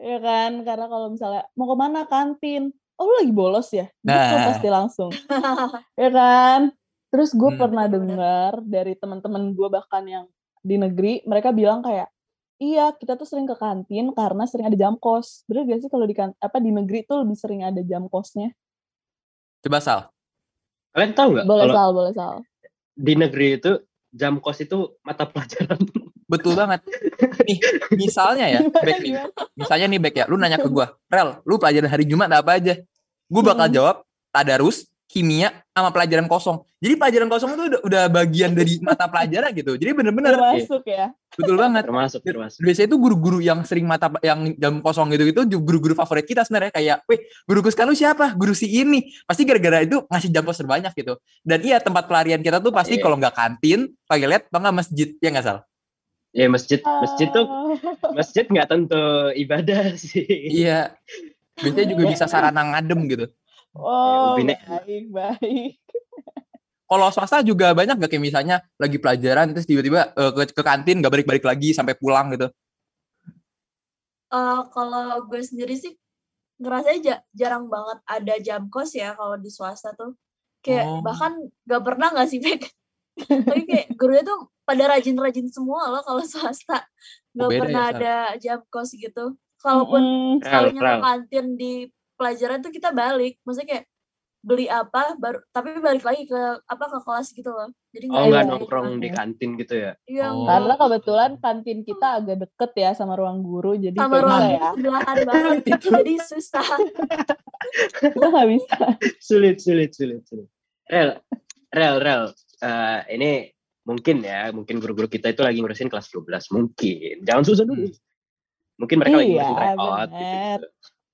Ya kan, karena kalau misalnya mau ke mana kantin, oh lu lagi bolos ya, gitu Nah. pasti langsung, ya kan. Terus gue Hmm. pernah dengar dari teman-teman gue bahkan yang di negeri, mereka bilang kayak Iya, kita tuh sering ke kantin karena sering ada jam kos. Bener gak sih kalau di kan apa di negeri tuh lebih sering ada jam kosnya? coba sal kalian tahu nggak Boleh kalau sal, boleh sal. di negeri itu jam kos itu mata pelajaran. Betul banget. Nih misalnya ya back nih. misalnya nih back ya lu nanya ke gua rel lu pelajaran hari jumat apa aja? Gua bakal Hmm. jawab tadarus kimia sama pelajaran kosong. Jadi pelajaran kosong itu udah, udah bagian dari mata pelajaran gitu. Jadi bener-bener Termasuk ya. betul banget. Termasuk termasuk. Biasanya itu guru-guru yang sering mata yang jam kosong gitu gitu guru-guru favorit kita sebenarnya. Kayak weh guru sekarang lu siapa? Guru si ini. Pasti gara-gara itu ngasih jam kos terbanyak gitu. Dan iya tempat pelarian kita tuh pasti Iya. kalau nggak kantin toilet atau nggak masjid ya nggak salah ya masjid masjid tuh Ah, masjid nggak tentu ibadah sih. Iya. Biasanya juga bisa sarana ngadem gitu Oh, Ubin- baik, baik. kalau swasta juga banyak gak kayak misalnya lagi pelajaran terus tiba-tiba eh, ke, ke kantin nggak balik-balik lagi sampai pulang gitu Eh, kalau gue sendiri sih ngerasanya ja- jarang banget ada jam kos ya kalau di swasta tuh. Kayak Oh. bahkan gak pernah gak sih Bek? Tapi kayak gurunya tuh pada rajin-rajin semua loh kalau swasta. Gak beda ya, pernah Sar? ada jam kos gitu. Kalaupun Mm-mm. sekalinya ke kantin di pelajaran tuh kita balik maksudnya kayak beli apa baru tapi balik lagi ke apa ke kelas gitu loh jadi Oh Iya, nggak nongkrong gitu. di kantin gitu ya? iya Oh. enggak. Karena kebetulan kantin kita agak deket ya sama ruang guru, jadi sama ruang ya. sebelahan banget Itu. jadi susah Kita nggak bisa. Sulit, sulit, sulit, sulit. Rel, rel, rel. Eh, ini mungkin ya, mungkin guru-guru kita itu lagi ngurusin kelas 12. Mungkin. Jangan susah dulu. Mungkin mereka lagi Iya, ngurusin tryout bener. gitu.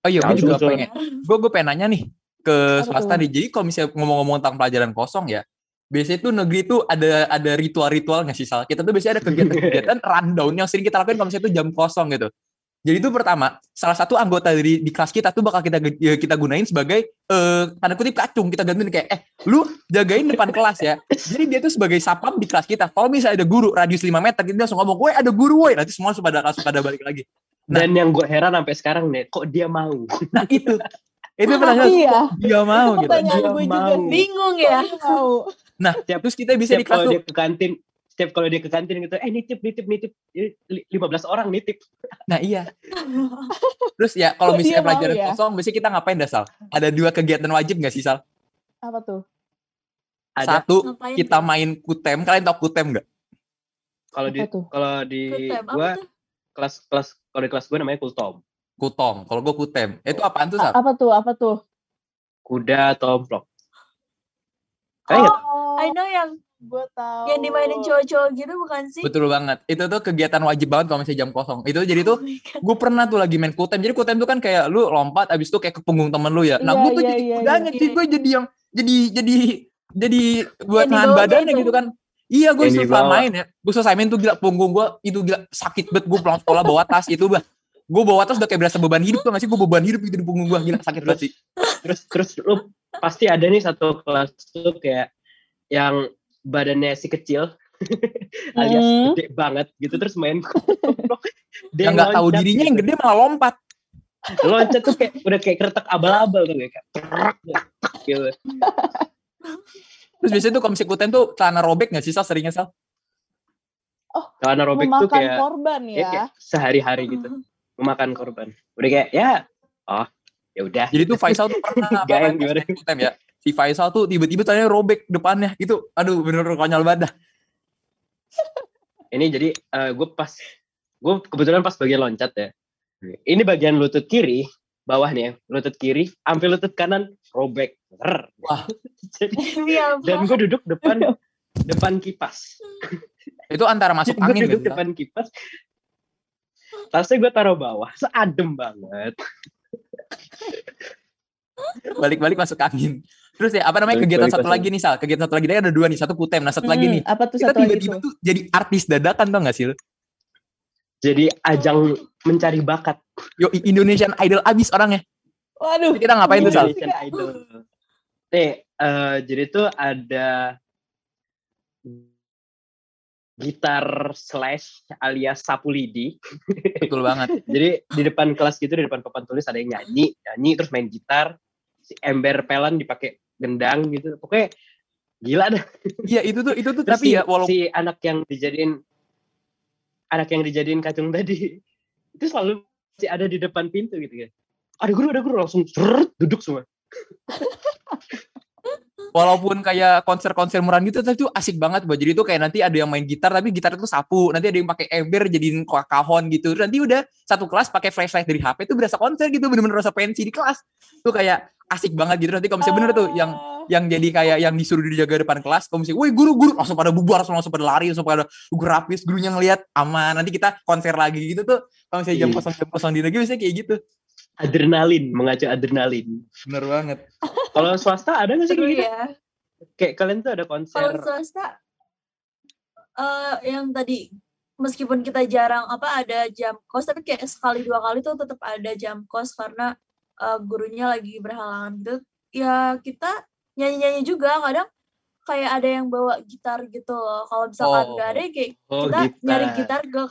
Oh iya, gue juga pengen. Gue gue pengen nanya nih ke swasta nih. Jadi kalau misalnya ngomong-ngomong tentang pelajaran kosong ya, biasanya tuh negeri tuh ada ada ritual-ritual nggak sih Sal? Kita tuh biasanya ada kegiatan-kegiatan rundown yang sering kita lakuin kalau misalnya tuh jam kosong gitu. Jadi itu pertama, salah satu anggota dari di kelas kita tuh bakal kita ya, kita gunain sebagai eh tanda kutip kacung. Kita gantiin kayak eh lu jagain depan kelas ya. Jadi dia tuh sebagai sapam di kelas kita. Kalau misalnya ada guru radius 5 meter, kita langsung ngomong, "Woi, ada guru, woi." Nanti semua pada langsung pada balik lagi. Nah. Dan yang gue heran sampai sekarang nih, kok dia mau? Nah, itu. Itu pertanyaan Iya, dia mau gitu. pertanyaan Dia gue juga mau. sih. bingung ya mau. Terus kita bisa di Setiap kelas kalau dia ke kantin, setiap kalau dia ke kantin gitu, eh nitip, nitip, nitip. Jadi, li- 15 orang nitip. Nah iya. Terus ya kalau misalnya pelajaran ya? kosong, biasanya kita ngapain dah Sal? Ada dua kegiatan wajib gak sih Sal? Apa tuh? Ada Satu, Ngapain kita tuh? main kutem. Kalian tau kutem gak? kalau di kalau di Kutem, apa gua tuh? kelas kelas kalau di kelas gue namanya kultom. Kutong. Kalau gue kutem. Itu apaan tuh Sal? A- apa tuh? Apa tuh? Kuda tomplok. Kayaknya oh I know yang Gue tahu. yang dimainin cowok-cowok gitu bukan sih Betul banget. Itu tuh kegiatan wajib banget kalau misalnya jam kosong. Itu jadi tuh Oh my God. gue pernah tuh lagi main kutem. Jadi kutem tuh kan kayak lu lompat abis itu kayak ke punggung temen lu ya. Nah Iya, gue tuh iya, jadi iya, kudanya iya. cuy. Gue jadi yang jadi jadi jadi buat nahan dibawanya badannya itu. gitu kan. Iya gue selesai main ya. Gue selesai main tuh gila punggung gue itu gila sakit banget. Gue pulang sekolah bawa tas itu bah. Gue bawa tas udah kayak berasa beban hidup tuh sih? Gue beban hidup gitu di punggung gue. Gila sakit banget sih. terus terus lu pasti ada nih satu kelas tuh kayak yang badannya si kecil alias Hmm. gede banget gitu terus main. Dia Yang gak tahu dirinya gitu. yang gede malah lompat. loncat tuh kayak udah kayak keretak abal-abal tuh kayak terak, gitu. Terus biasanya tuh kalau misalnya kutem tuh celana robek gak sih Sal seringnya Sal? Celana robek tuh Memakan kayak, korban ya, ya. kayak sehari-hari gitu memakan korban. Udah kayak ya oh ya udah. Jadi tuh Faisal tuh pernah apa gimana? kutem ya. Si Faisal tuh tiba-tiba tanya robek depannya. Itu aduh bener-bener konyol banget dah. Ini jadi gue pas gue kebetulan pas bagian loncat ya. Ini bagian lutut kiri bawah nih ya, lutut kiri, sampai lutut kanan robek. Rrr. Wah. jadi apa? dan gue duduk depan depan kipas. Itu antara masuk Gue angin duduk gitu. depan kipas. Tasnya gue taruh bawah, seadem banget. Balik-balik masuk angin. Terus ya apa namanya kegiatan satu lagi nih Sal. Kegiatan satu lagi ada dua nih. Satu kutem. Nah satu lagi Hmm, nih. Apa tuh Kita satu lagi tiba-tiba tuh? tuh jadi artis dadakan tau gak sih? Jadi ajang mencari bakat. Yo Indonesian Idol abis orangnya. Waduh. Kita ngapain tuh Sal? Indonesian Idol. Nih, eh, jadi tuh ada gitar slash alias sapu lidi. Betul banget. Jadi di depan kelas gitu, di depan papan tulis ada yang nyanyi, nyanyi terus main gitar. Si ember pelan dipakai gendang gitu. Pokoknya gila dah. Iya itu tuh itu tuh Terus tapi si, ya walaupun si anak yang dijadiin anak yang dijadiin kacung tadi itu selalu si ada di depan pintu gitu ya. Ada guru, ada guru langsung duduk semua. walaupun kayak konser-konser murahan gitu tapi itu asik banget buat jadi itu kayak nanti ada yang main gitar tapi gitar itu sapu. Nanti ada yang pakai ember jadiin ka- kahon gitu. Nanti udah satu kelas pakai flashlight dari HP itu berasa konser gitu. Bener-bener rasa pensi di kelas. Tuh kayak asik banget gitu. Nanti kalau misalnya bener tuh yang Ah. yang jadi kayak yang disuruh dijaga depan kelas kalau misalnya woi guru guru langsung pada bubar langsung, langsung pada lari langsung pada grafis gurunya ngelihat aman. Nanti kita konser lagi gitu tuh kalau misalnya jam Iya. kosong jam kosong di negeri biasanya kayak gitu Adrenalin, mengacu adrenalin. bener banget Kalau swasta ada nggak sih kayak gitu? ya. Kayak kalian tuh ada Kalau konser swasta eh yang tadi meskipun kita jarang apa ada jam kos tapi kayak sekali dua kali tuh tetap ada jam kos karena eh, gurunya lagi berhalangan gitu. Ya kita nyanyi-nyanyi juga kadang kayak ada yang bawa gitar gitu loh. Kalau misalkan nggak ada kayak oh, kita nyari gitar ke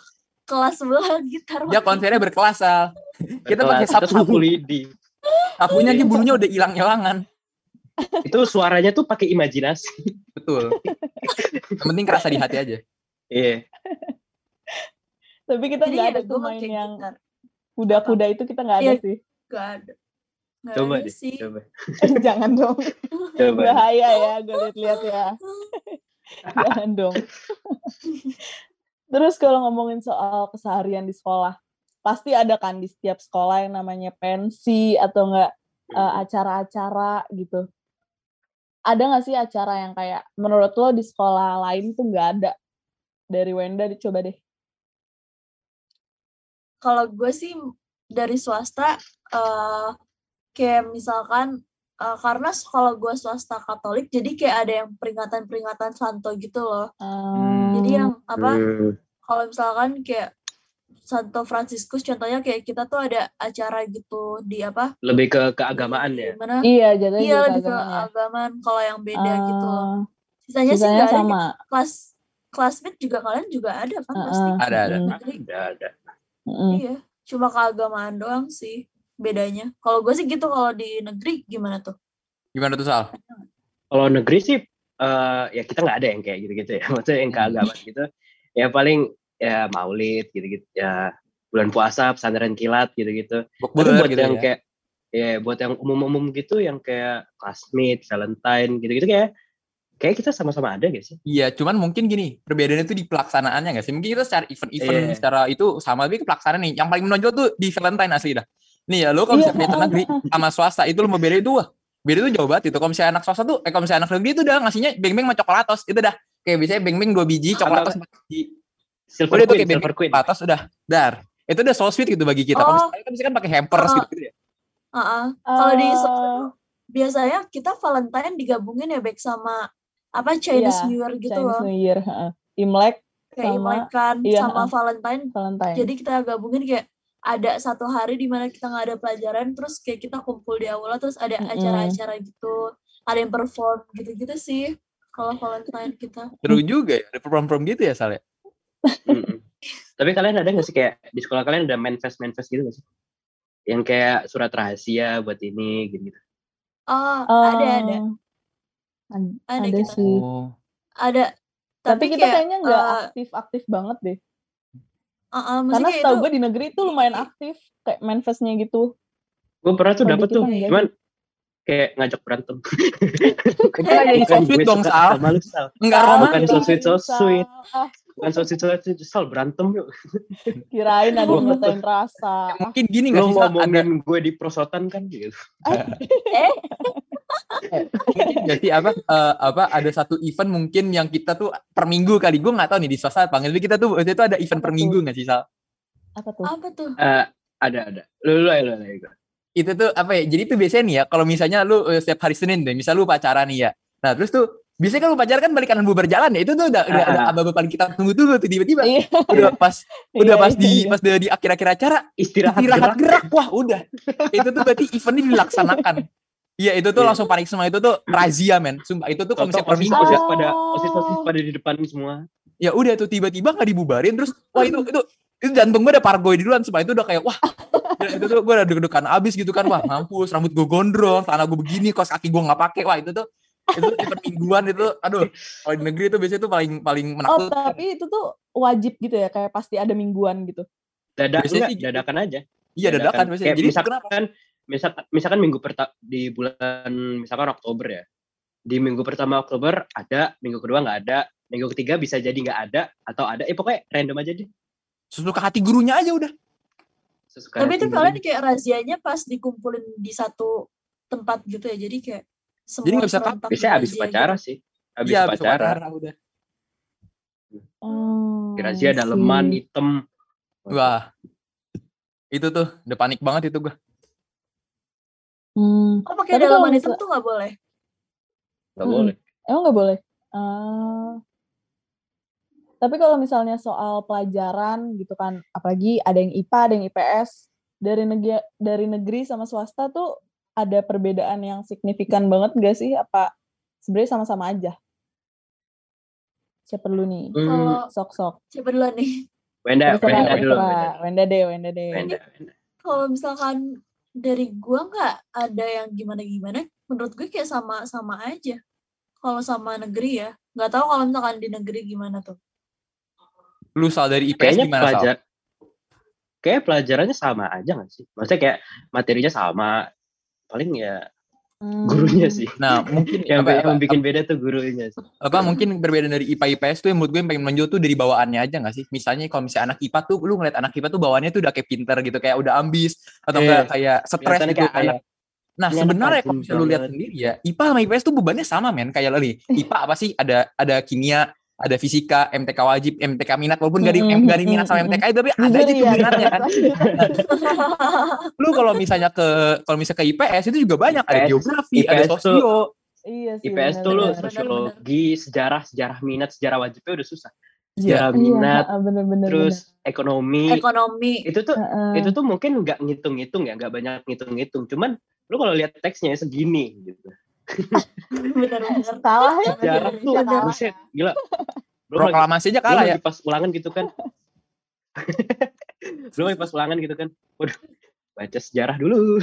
kelas sebelah gitar. dia konsernya berkelas Sal. kita pakai sapu. sapu lidi. sapunya aja bulunya udah hilang-hilangan Itu suaranya tuh pakai imajinasi. Betul. Yang penting kerasa di hati aja. Iya. Tapi kita Jadi nggak ya ada tuh main yang kuda-kuda itu kita nggak ada Iya. sih. Gak ada. Nggak Coba ada deh, sih. coba. Jangan dong. Coba. Bahaya ya, gue lihat-lihat ya. Jangan dong. Terus kalau ngomongin soal keseharian di sekolah, pasti ada kan di setiap sekolah yang namanya pensi atau enggak eh, acara-acara gitu. Ada nggak sih acara yang kayak menurut lo di sekolah lain tuh nggak ada? Dari Wenda dicoba deh. Kalau gue sih dari swasta, eh kayak misalkan eh, karena kalau gue swasta Katolik, jadi kayak ada yang peringatan-peringatan santo gitu loh. Jadi Hmm, yang apa? Hmm. Kalau misalkan kayak Santo Fransiskus, contohnya kayak kita tuh ada acara gitu di apa? Lebih ke keagamaan ya. Di mana? Iya, jatuhnya Iya jadi lebih ke keagamaan ya. agamaan. Kalau yang beda gitu loh. Eh, Sisanya, sih Sisanya nggak ada. sama. Kelas classmate juga kalian juga ada kan Heeh, pasti. Ada, ada. mm, Negeri. Ada, ada. Iya. Cuma keagamaan doang sih bedanya. Kalau gue sih gitu kalau di negeri gimana tuh? Gimana tuh Sal? Kalau negeri sih, eh ya kita nggak ada yang kayak gitu-gitu ya. Maksudnya yang keagamaan gitu. Ya paling ya maulid gitu-gitu. Ya bulan puasa, pesantren kilat gitu-gitu. Tapi buat gitu yang ya. kayak ya buat yang umum-umum gitu yang kayak classmate, Valentine gitu-gitu kayak kayak kita sama-sama ada gak sih? Iya, cuman mungkin gini, perbedaannya tuh di pelaksanaannya nggak sih? Mungkin kita secara event-event Iya. secara itu sama, tapi ke pelaksanaan nih. Yang paling menonjol tuh di Valentine asli dah. Nih ya, lo kalau Iya, misalnya pendidikan negeri sama swasta itu lo mau beda itu wah. Beda tuh jauh banget itu. Kalau misalnya anak swasta tuh, eh kalau misalnya anak negeri itu udah ngasihnya beng-beng sama coklatos. Itu dah. Kayak biasanya beng-beng dua biji, coklatos empat biji. Silver Udah tuh Queen, kayak Silver Queen. coklatos udah. Dar. Itu udah so sweet gitu bagi kita. Kalau Oh. misalnya kan misalkan pakai hampers Oh. gitu, gitu ya. Heeh. Kalau di swasta tuh biasanya kita Valentine digabungin ya baik sama apa Chinese Iya, New Year gitu Chinese loh. New Year, heeh. Imlek, Kayak sama- Imlek kan iya, sama heeh. Valentine. Valentine. Jadi kita gabungin kayak ada satu hari di mana kita nggak ada pelajaran terus kayak kita kumpul di aula terus ada acara-acara gitu ada yang perform gitu-gitu sih kalau Valentine kita Seru juga ya. Ada prom-prom gitu ya, Sal ya? Tapi kalian ada nggak sih kayak di sekolah kalian ada manifest manifest gitu nggak sih? Yang kayak surat rahasia buat ini gitu. -gitu. oh ada ada ad- Ada ada kita. sih. Oh. ada Tapi, kita kayaknya nggak eh, aktif-aktif banget deh. uh, uh, Karena setahu itu gue di negeri tuh lumayan aktif kayak manifestnya gitu. Gue pernah tuh dapet kita tuh, enggak cuman kayak ngajak berantem. Itu kayak yang so Bukan sweet dong, Sal. sama lu, Sal. Enggak romantis. bukan so sweet, so sweet. Sal. Bukan so sweet, so sweet, Sal berantem yuk. Kirain ada nyatain rasa. Mungkin gini nggak sih, Sal? Ada, ngomongin gue di prosotan kan gitu. mungkin nggak sih apa eh, apa ada satu event mungkin yang kita tuh per minggu kali gue nggak tahu nih di swasta apa tapi kita tuh waktu itu ada event Apa per tuh? minggu nggak sih Sal? Apa tuh? apa tuh Eh, ada, ada. Lu, lu, lu, lu, lu. Itu tuh apa ya? Jadi tuh biasanya nih ya kalau misalnya lu eh, setiap hari Senin deh, misal lu pacaran nih ya. Nah terus tuh biasanya kan lu pacaran kan balik kanan bubar jalan ya itu tuh udah udah ada Ah. aba paling kita tunggu-tunggu tuh tiba-tiba Iya. udah pas udah Iya, pas di iya. pas udah di akhir-akhir acara Istirahat, istirahat gerak. gerak wah udah itu tuh berarti eventnya dilaksanakan Iya itu tuh Iya. langsung panik semua itu tuh razia men sumpah itu tuh kalau misalnya osis minggu osis pada osis osis pada di depan semua. ya udah tuh tiba-tiba nggak dibubarin terus wah itu itu itu jantung gue udah pargoy di duluan sumpah itu udah kayak wah itu tuh gue udah deg-degan abis gitu kan wah mampus rambut gue gondrong tanah gue begini kos kaki gue nggak pakai wah itu tuh itu event mingguan itu aduh kalau di negeri itu biasanya tuh paling paling Oh, menakutkan tapi itu tuh wajib gitu ya, kayak pasti ada mingguan gitu. Dadak Biasanya enggak, sih gitu. dadakan aja. iya dadakan biasanya Kayak jadi misalkan, kenapa misalkan misalkan minggu pertama di bulan misalkan Oktober ya. Di minggu pertama Oktober ada, minggu kedua nggak ada, minggu ketiga bisa jadi nggak ada atau ada. Eh pokoknya random aja deh. sesuka hati gurunya aja udah Sesuka tapi itu kalian kayak razianya pas dikumpulin di satu tempat gitu ya jadi kayak semua Jadi nggak bisa serentak biasanya habis gitu. sih. Habis iya habis upacara. upacara udah Oh, Kira-kira ada leman hitam. wah itu tuh udah panik banget itu gue Hmm. oh pakai kalau dalaman hitam tuh nggak boleh Nggak Mm-mm. boleh. Emang nggak boleh? Ah. Tapi kalau misalnya soal pelajaran gitu kan, apalagi ada yang IPA, ada yang IPS, dari negeri dari negeri sama swasta tuh ada perbedaan yang signifikan banget gak sih? Apa sebenarnya sama-sama aja? Siapa dulu nih? Hmm, kalau Sok-sok. siapa duluan nih Wenda, Terserah, Wenda dulu. Wenda deh, Wenda deh. Wenda, Wenda. kalau misalkan dari gua nggak ada yang gimana-gimana menurut gue kayak sama-sama aja kalau sama negeri ya nggak tahu kalau misalkan di negeri gimana tuh lu sal dari IPS Kayaknya gimana sal pelajar kayak pelajarannya sama aja nggak sih? Maksudnya kayak materinya sama, paling ya Hmm. gurunya sih. Nah, mungkin Yang, apa, yang apa, bikin beda tuh gurunya sih. apa mungkin berbeda dari IPA IPS tuh yang menurut gue yang paling menonjol tuh dari bawaannya aja gak sih? Misalnya kalau misalnya anak IPA tuh lu ngeliat anak IPA tuh bawaannya tuh udah kayak pinter gitu, kayak udah ambis atau Iya. enggak kayak stres Kelihatannya gitu kayak kayak. anak- Nah, ini sebenarnya kalau misalnya lu lihat sendiri ya, IPA sama IPS tuh bebannya sama men, kayak lo nih. IPA apa sih? Ada ada kimia, ada fisika, MTK wajib, MTK minat walaupun gak ada Mm-mm, gak ada minat sama. MTK tapi ada Jujur aja tuh ya, minatnya kan. lanjut. Lu kalau misalnya ke kalau misalnya ke IPS itu juga banyak, ada IPS geografi, ada IPS tuh- sosio. Iya sih. IPS tuh lu sosiologi, sejarah, sejarah minat, sejarah wajibnya udah susah. Iya. Sejarah minat, Iya, bener-bener. terus ekonomi. Ekonomi. Itu tuh Heeh. itu tuh mungkin nggak ngitung-ngitung ya, nggak banyak ngitung-ngitung. Cuman lu kalau lihat teksnya segini gitu. Benar-benar. Salah ya. Sejarah tuh kalah. buset, gila. Belum Proklamasi aja kalah ya. lagi pas ulangan gitu kan. belum pas ulangan gitu kan. Waduh, baca sejarah dulu.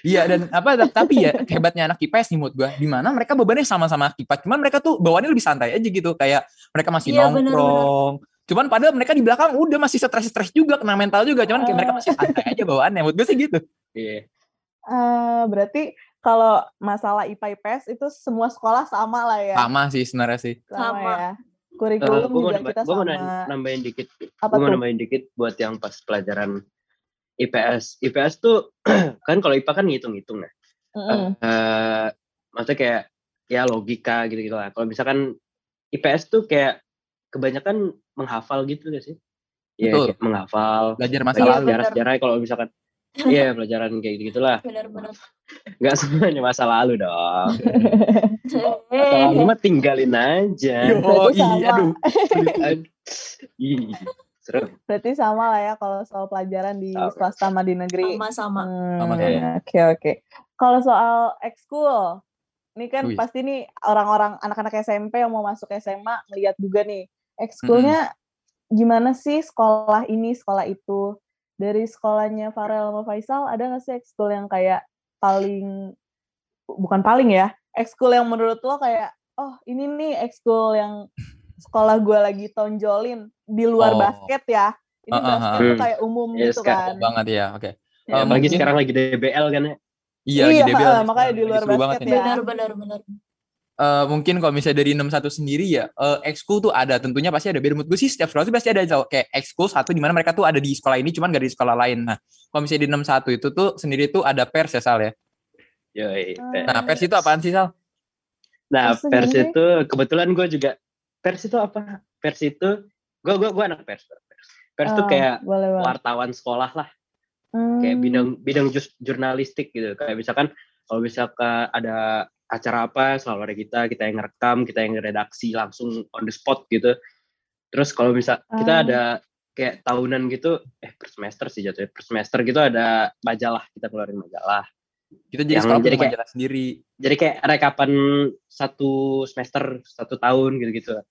Iya dan apa tapi ya hebatnya anak IPS nih menurut gua di mana mereka bebannya sama-sama IPA cuman mereka tuh bawaannya lebih santai aja gitu kayak mereka masih Iya, bener, nongkrong cuman padahal mereka di belakang udah masih stres-stres juga kena mental juga cuman kayak mereka masih santai aja bawaannya menurut gue sih gitu Iya. Eh, berarti kalau masalah IPA IPS itu semua sekolah sama lah ya. sama sih sebenarnya sih Sama, Sama. ya. Kurikulum gue mau, juga nambah- kita mau sama. nam- nambahin dikit. Apa Gue mau tuh? nambahin dikit buat yang pas pelajaran IPS. IPS tuh kan kalau IPA kan ngitung-ngitung ya. Mm-mm. eh maksudnya kayak ya logika gitu-gitu lah. Kalau misalkan IPS tuh kayak kebanyakan menghafal gitu gak sih? Iya, menghafal. belajar masa Iya, lalu sejarah bener. sejarah kalau misalkan iya pelajaran kayak gitu gitulah. Benar-benar. Nggak semuanya masa lalu dong. Masa lalu mah tinggalin aja. Yo, Berarti iya, sama. aduh. Aduh. Ih, serem. Berarti sama lah ya kalau soal pelajaran di Sama. swasta sama di negeri. sama-sama. Hmm. Oke oke. Kalau soal ekskul, ini kan Wih. pasti nih orang-orang anak-anak SMP yang mau masuk SMA ngeliat juga nih ekskulnya gimana sih sekolah ini sekolah itu. Dari sekolahnya Farel sama Faisal ada nggak sih ekskul yang kayak paling bukan paling ya ekskul yang menurut lo kayak oh ini nih ekskul yang sekolah gue lagi tonjolin di luar Oh. basket ya. Ini Ah, ah, basket ah. tuh Hmm. kayak umum Yes, gitu kan. banget ya oke Ya, Eh, Apalagi mungkin- sekarang lagi DBL kan ya. iya, Iya, lagi DBL makanya di lagi luar basket ya. Benar, benar, benar. Eh, mungkin kalau misalnya dari 61 sendiri ya, eh ekskul tuh ada, tentunya pasti ada. Biar menurut gue sih setiap sekolah tuh pasti ada kayak ekskul satu di mana mereka tuh ada di sekolah ini, cuman gak di sekolah lain. Nah, kalau misalnya di 61 itu tuh sendiri tuh ada pers ya Sal ya. Yoi. Ah. Nah, pers itu apaan sih Sal? Nah, Pers pers itu kebetulan gue juga pers itu apa? Pers itu gue gue gue anak pers. Pers, pers tuh Ah, kayak boleh, boleh. wartawan sekolah lah, kayak Hmm, bidang bidang jus- jurnalistik gitu. Kayak misalkan kalau misalkan ada acara apa selalu ada kita, kita yang ngerekam, kita yang redaksi langsung on the spot gitu. Terus kalau misal kita Ah. ada kayak tahunan gitu, eh per semester sih jatuhnya, per semester gitu ada majalah, kita keluarin majalah. Kita jadi Yang sekolah jadi kayak- majalah sendiri. Jadi kayak rekapan satu semester, satu tahun gitu-gitu.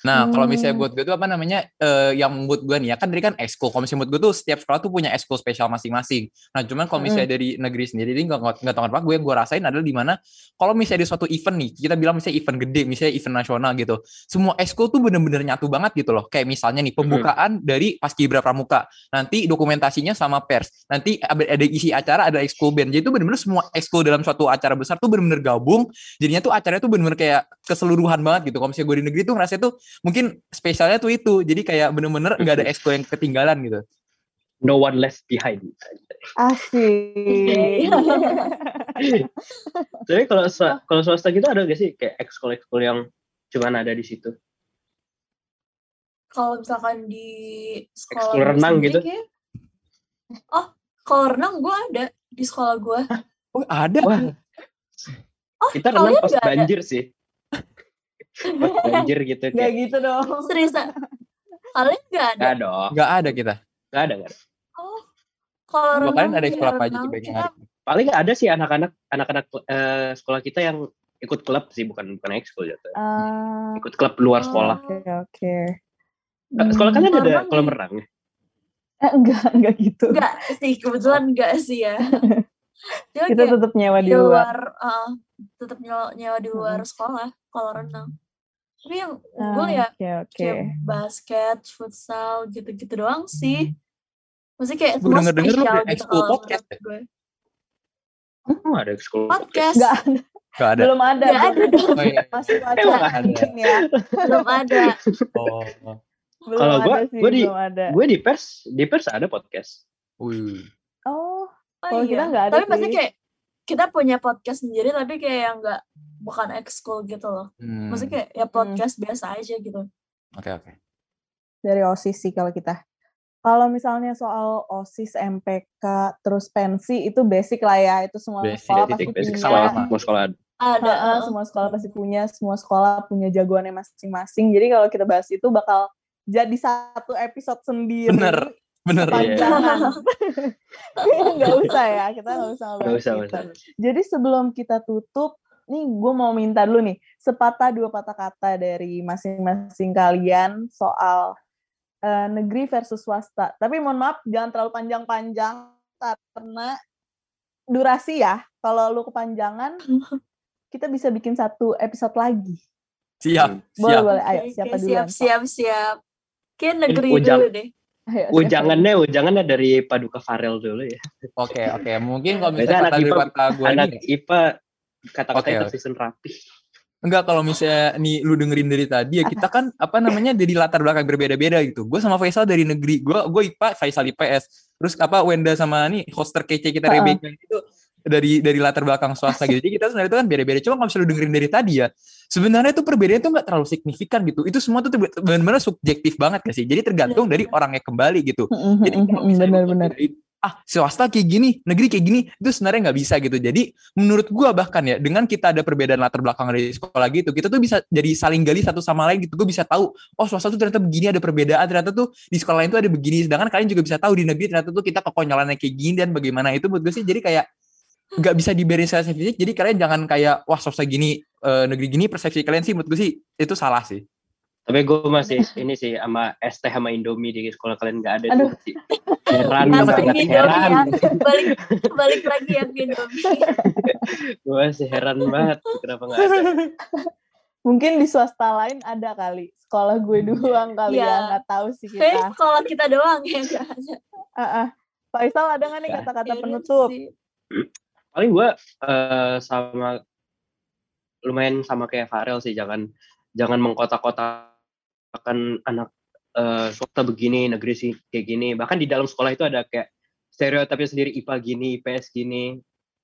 Nah, kalau misalnya Hmm. buat gue tuh apa namanya, eh, yang buat gue nih ya, kan tadi kan ekskul. Kalau misalnya buat gue tuh setiap sekolah tuh punya ekskul spesial masing-masing. Nah, cuman kalau misalnya dari negeri sendiri, ini nggak nggak tahu kenapa gue gue rasain adalah di mana kalau misalnya di suatu event nih, kita bilang misalnya event gede, misalnya event nasional gitu, semua ekskul tuh bener-bener nyatu banget gitu loh. Kayak misalnya nih pembukaan dari paskibra pramuka, nanti dokumentasinya sama pers, nanti ada ada isi acara, ada ekskul band. Jadi itu bener-bener semua ekskul dalam suatu acara besar tuh bener-bener gabung. Jadinya tuh acaranya tuh bener-bener kayak keseluruhan banget gitu. Kalau misalnya gue di negeri tuh ngerasa tuh mungkin spesialnya tuh itu jadi kayak bener-bener nggak ada exco yang ketinggalan gitu No one left behind. Asik. Tapi kalau kalau swasta gitu ada gak sih kayak ekskul ekskul yang cuman ada di situ? Kalau misalkan di sekolah Ekskul renang gitu? kayak- Oh, kalau renang gue ada di sekolah gue. oh ada Wah, Oh, kita renang pas ada? banjir sih. Pas banjir gitu Gak kayak. gitu dong. Serius, kalian nggak ada? Gak dong, nggak ada kita gak ada gak ada. Oh, kalau renang, kalian ada ekskul apa aja yang kita- ada Paling ada sih anak-anak anak-anak eh, sekolah kita yang ikut klub sih bukan bukan ekskul gitu. Ah, Ikut klub luar sekolah. Oke oke. Eh, Sekolah kalian ada kolam renang? Eh, enggak enggak gitu. Enggak sih, kebetulan enggak sih ya. Kita tetap nyewa di luar. luar, uh, tetap nyewa, nyewa di luar sekolah kalau renang. Tapi yang unggul Ah, ya Oke oke. kayak basket, futsal gitu-gitu doang sih. Maksudnya kayak Gue semua lu spesial kayak gitu kalau podcast menurut gue. Oh, ada ekskul Podcast. Nggak ada. Gak ada. Belum ada. Nggak ada belum Oh, iya. Masih wacana ada. mungkin ya. Belum ada. Oh. Belum Kalau sih, gua di-. Gue di pers, di pers ada podcast. Wih. Oh, Oh, Kalau kita nggak ada Tapi maksudnya sih. kayak kita punya podcast sendiri tapi kayak yang nggak bukan ekskul gitu loh. Hmm. Maksudnya kayak ya podcast biasa aja gitu. Oke oke. dari OSIS sih kalau kita. Kalau misalnya soal OSIS, MPK, terus pensi itu basic lah ya. Itu semua Basic, sekolah Basic, pasti basic punya. sekolah, Sama. semua sekolah ada. Heeh. semua sekolah pasti punya, semua sekolah punya jagoannya masing-masing. Jadi kalau kita bahas itu bakal jadi satu episode sendiri. Bener. Bener. Iya. Panjangan. Nggak usah ya, kita nggak usah bahas usah, nggak usah. Jadi sebelum kita tutup, nih gue mau minta dulu nih, sepatah dua patah kata dari masing-masing kalian soal eh, negeri versus swasta. Tapi mohon maaf, jangan terlalu panjang-panjang karena durasi ya. Kalau lu kepanjangan, kita bisa bikin satu episode lagi. Siap. Boleh, Siap. boleh. Ayo, siapa oke, duluan? siap, siap, siap. Kayak negeri Ujang. dulu deh. Ayo, Ujangannya, ujangannya dari Paduka Farel dulu ya. Oke oke. Mungkin kalau misalnya anak IPA gue Anak nih. IPA kata-katanya Oke, tersusun rapi. Enggak kalau misalnya nih lu dengerin dari tadi ya kita kan apa namanya dari latar belakang berbeda-beda gitu. Gue sama Faisal dari negeri. Gue gue IPA, Faisal IPS. Terus apa Wenda sama nih hoster kece kita Heeh. Rebecca itu dari dari latar belakang swasta gitu. Jadi kita sebenarnya itu kan beda-beda. Cuma kalau misalnya lu dengerin dari tadi ya, sebenarnya itu perbedaannya tuh nggak terlalu signifikan gitu. Itu semua tuh benar-benar subjektif banget gak sih? Jadi tergantung dari orangnya kembali gitu. Jadi kalau misalnya gua Benar-benar. Ah swasta kayak gini, negeri kayak gini, itu sebenarnya nggak bisa gitu. Jadi menurut gua bahkan ya dengan kita ada perbedaan latar belakang dari sekolah gitu, kita tuh bisa jadi saling gali satu sama lain gitu. Gue bisa tahu, oh swasta tuh ternyata begini ada perbedaan, ternyata tuh di sekolah lain tuh ada begini. Sedangkan kalian juga bisa tahu di negeri ternyata tuh kita kekonyolannya kayak gini dan bagaimana itu menurut gue sih. Jadi kayak nggak bisa diberi secara spesifik. Jadi kalian jangan kayak wah swasta gini, eh, negeri gini persepsi kalian sih menurut gue sih itu salah sih. Tapi gue masih ini sih sama ST sama Indomie di sekolah kalian nggak ada Aduh. tuh masih heran banget Indomie heran. ya. Balik balik lagi yang Indomie. Gue masih heran banget kenapa nggak ada. Mungkin di swasta lain ada kali. Sekolah gue doang kali Iya. ya, nggak tahu sih kita. sekolah kita doang ya nggak ada. Ah, ah. Faisal ada nggak nih Ya. kata-kata Iya penutup? sih. Paling gue eh, sama lumayan sama kayak Farel sih jangan jangan mengkotak-kotakan anak eh, swasta begini negeri sih kayak gini. Bahkan di dalam sekolah itu ada kayak stereotipnya sendiri IPA gini IPS gini.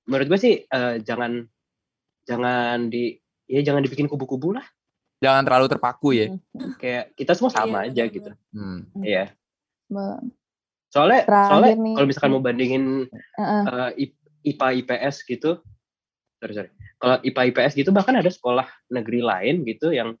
Menurut gue sih eh, jangan jangan di ya jangan dibikin kubu-kubu lah. Jangan terlalu terpaku ya. Hmm, kayak kita semua sama Iya, aja gitu. Hmm. iya. Be- soalnya Terakhir soalnya nih. kalau misalkan mau bandingin I- IPA IPS gitu sorry sorry. Kalau IPA IPS gitu bahkan ada sekolah negeri lain gitu yang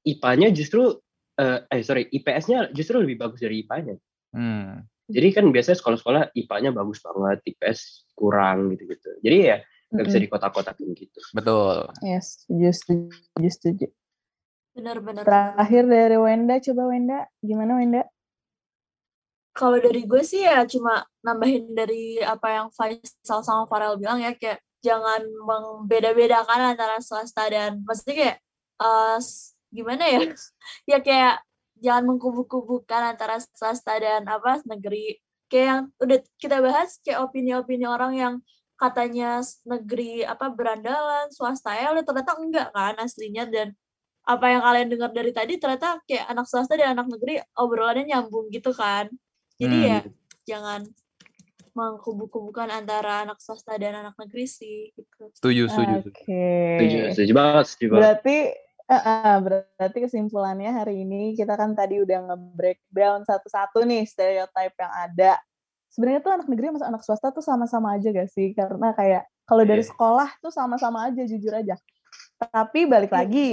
IPA-nya justru eh, eh sorry IPS-nya justru lebih bagus dari IPA-nya Hmm. jadi kan biasanya sekolah-sekolah IPA-nya bagus banget IPS kurang gitu gitu jadi ya nggak bisa Mm-mm. dikotak-kotakin gitu Betul. Yes, setuju, setuju, setuju. Benar-benar. Terakhir dari Wenda, coba Wenda, gimana Wenda? Kalau dari gue sih ya cuma nambahin dari apa yang Faisal sama Farel bilang ya kayak jangan membeda-bedakan antara swasta dan maksudnya kayak eh, s- gimana ya ya kayak jangan mengkubu-kubukan antara swasta dan apa negeri kayak yang udah kita bahas kayak opini-opini orang yang katanya negeri apa berandalan swasta ya udah ternyata enggak kan aslinya dan apa yang kalian dengar dari tadi ternyata kayak anak swasta dan anak negeri obrolannya nyambung gitu kan jadi Hmm. ya jangan mengkubu-kubukan antara anak swasta dan anak negeri sih gitu. Setuju, setuju. Oke. setuju. setuju setuju banget setuju banget Berarti eh, berarti kesimpulannya hari ini kita kan tadi udah nge-breakdown satu-satu nih stereotype yang ada. Sebenarnya tuh anak negeri sama anak swasta tuh sama-sama aja gak sih? Karena kayak kalau dari Iya. sekolah tuh sama-sama aja jujur aja. Tapi balik Iya. lagi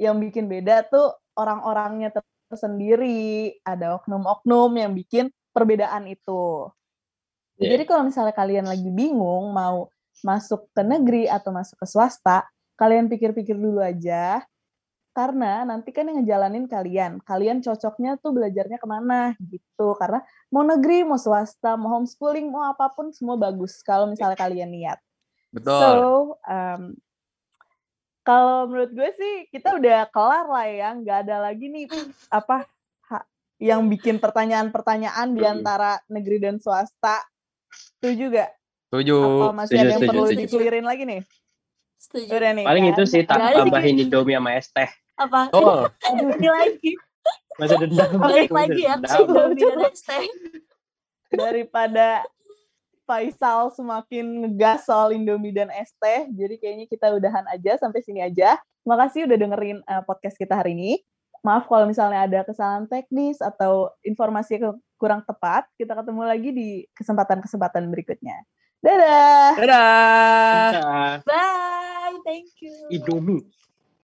yang bikin beda tuh orang-orangnya tersendiri, ada oknum-oknum yang bikin perbedaan itu. Iya. Jadi kalau misalnya kalian lagi bingung mau masuk ke negeri atau masuk ke swasta, kalian pikir-pikir dulu aja. Karena nanti kan yang ngejalanin kalian. Kalian cocoknya tuh belajarnya ke mana gitu. Karena mau negeri, mau swasta, mau homeschooling, mau apa pun semua bagus. Kalau misalnya kalian niat. Betul. So, um, kalau menurut gue sih kita udah kelar lah ya, nggak ada lagi nih apa ha- yang bikin pertanyaan-pertanyaan di antara negeri dan swasta. Itu juga. Setuju. Atau masih ada yang perlu dikelirin llagi nih? Setuju. Udah nih. Paling kan? itu sih ada tambahin. Indomie sama es teh. Apa? Oh, Ini lagi. masa dendam. Balik lagi ya. daripada Faisal semakin ngegas soal Indomie dan es teh. Jadi kayaknya kita udahan aja sampai sini aja. Makasih udah dengerin uh, podcast kita hari ini. Maaf kalau misalnya ada kesalahan teknis atau informasi yang kurang tepat. Kita ketemu lagi di kesempatan-kesempatan berikutnya. Dadah! Dadah. Dadah. Bye. Thank you. Indomie.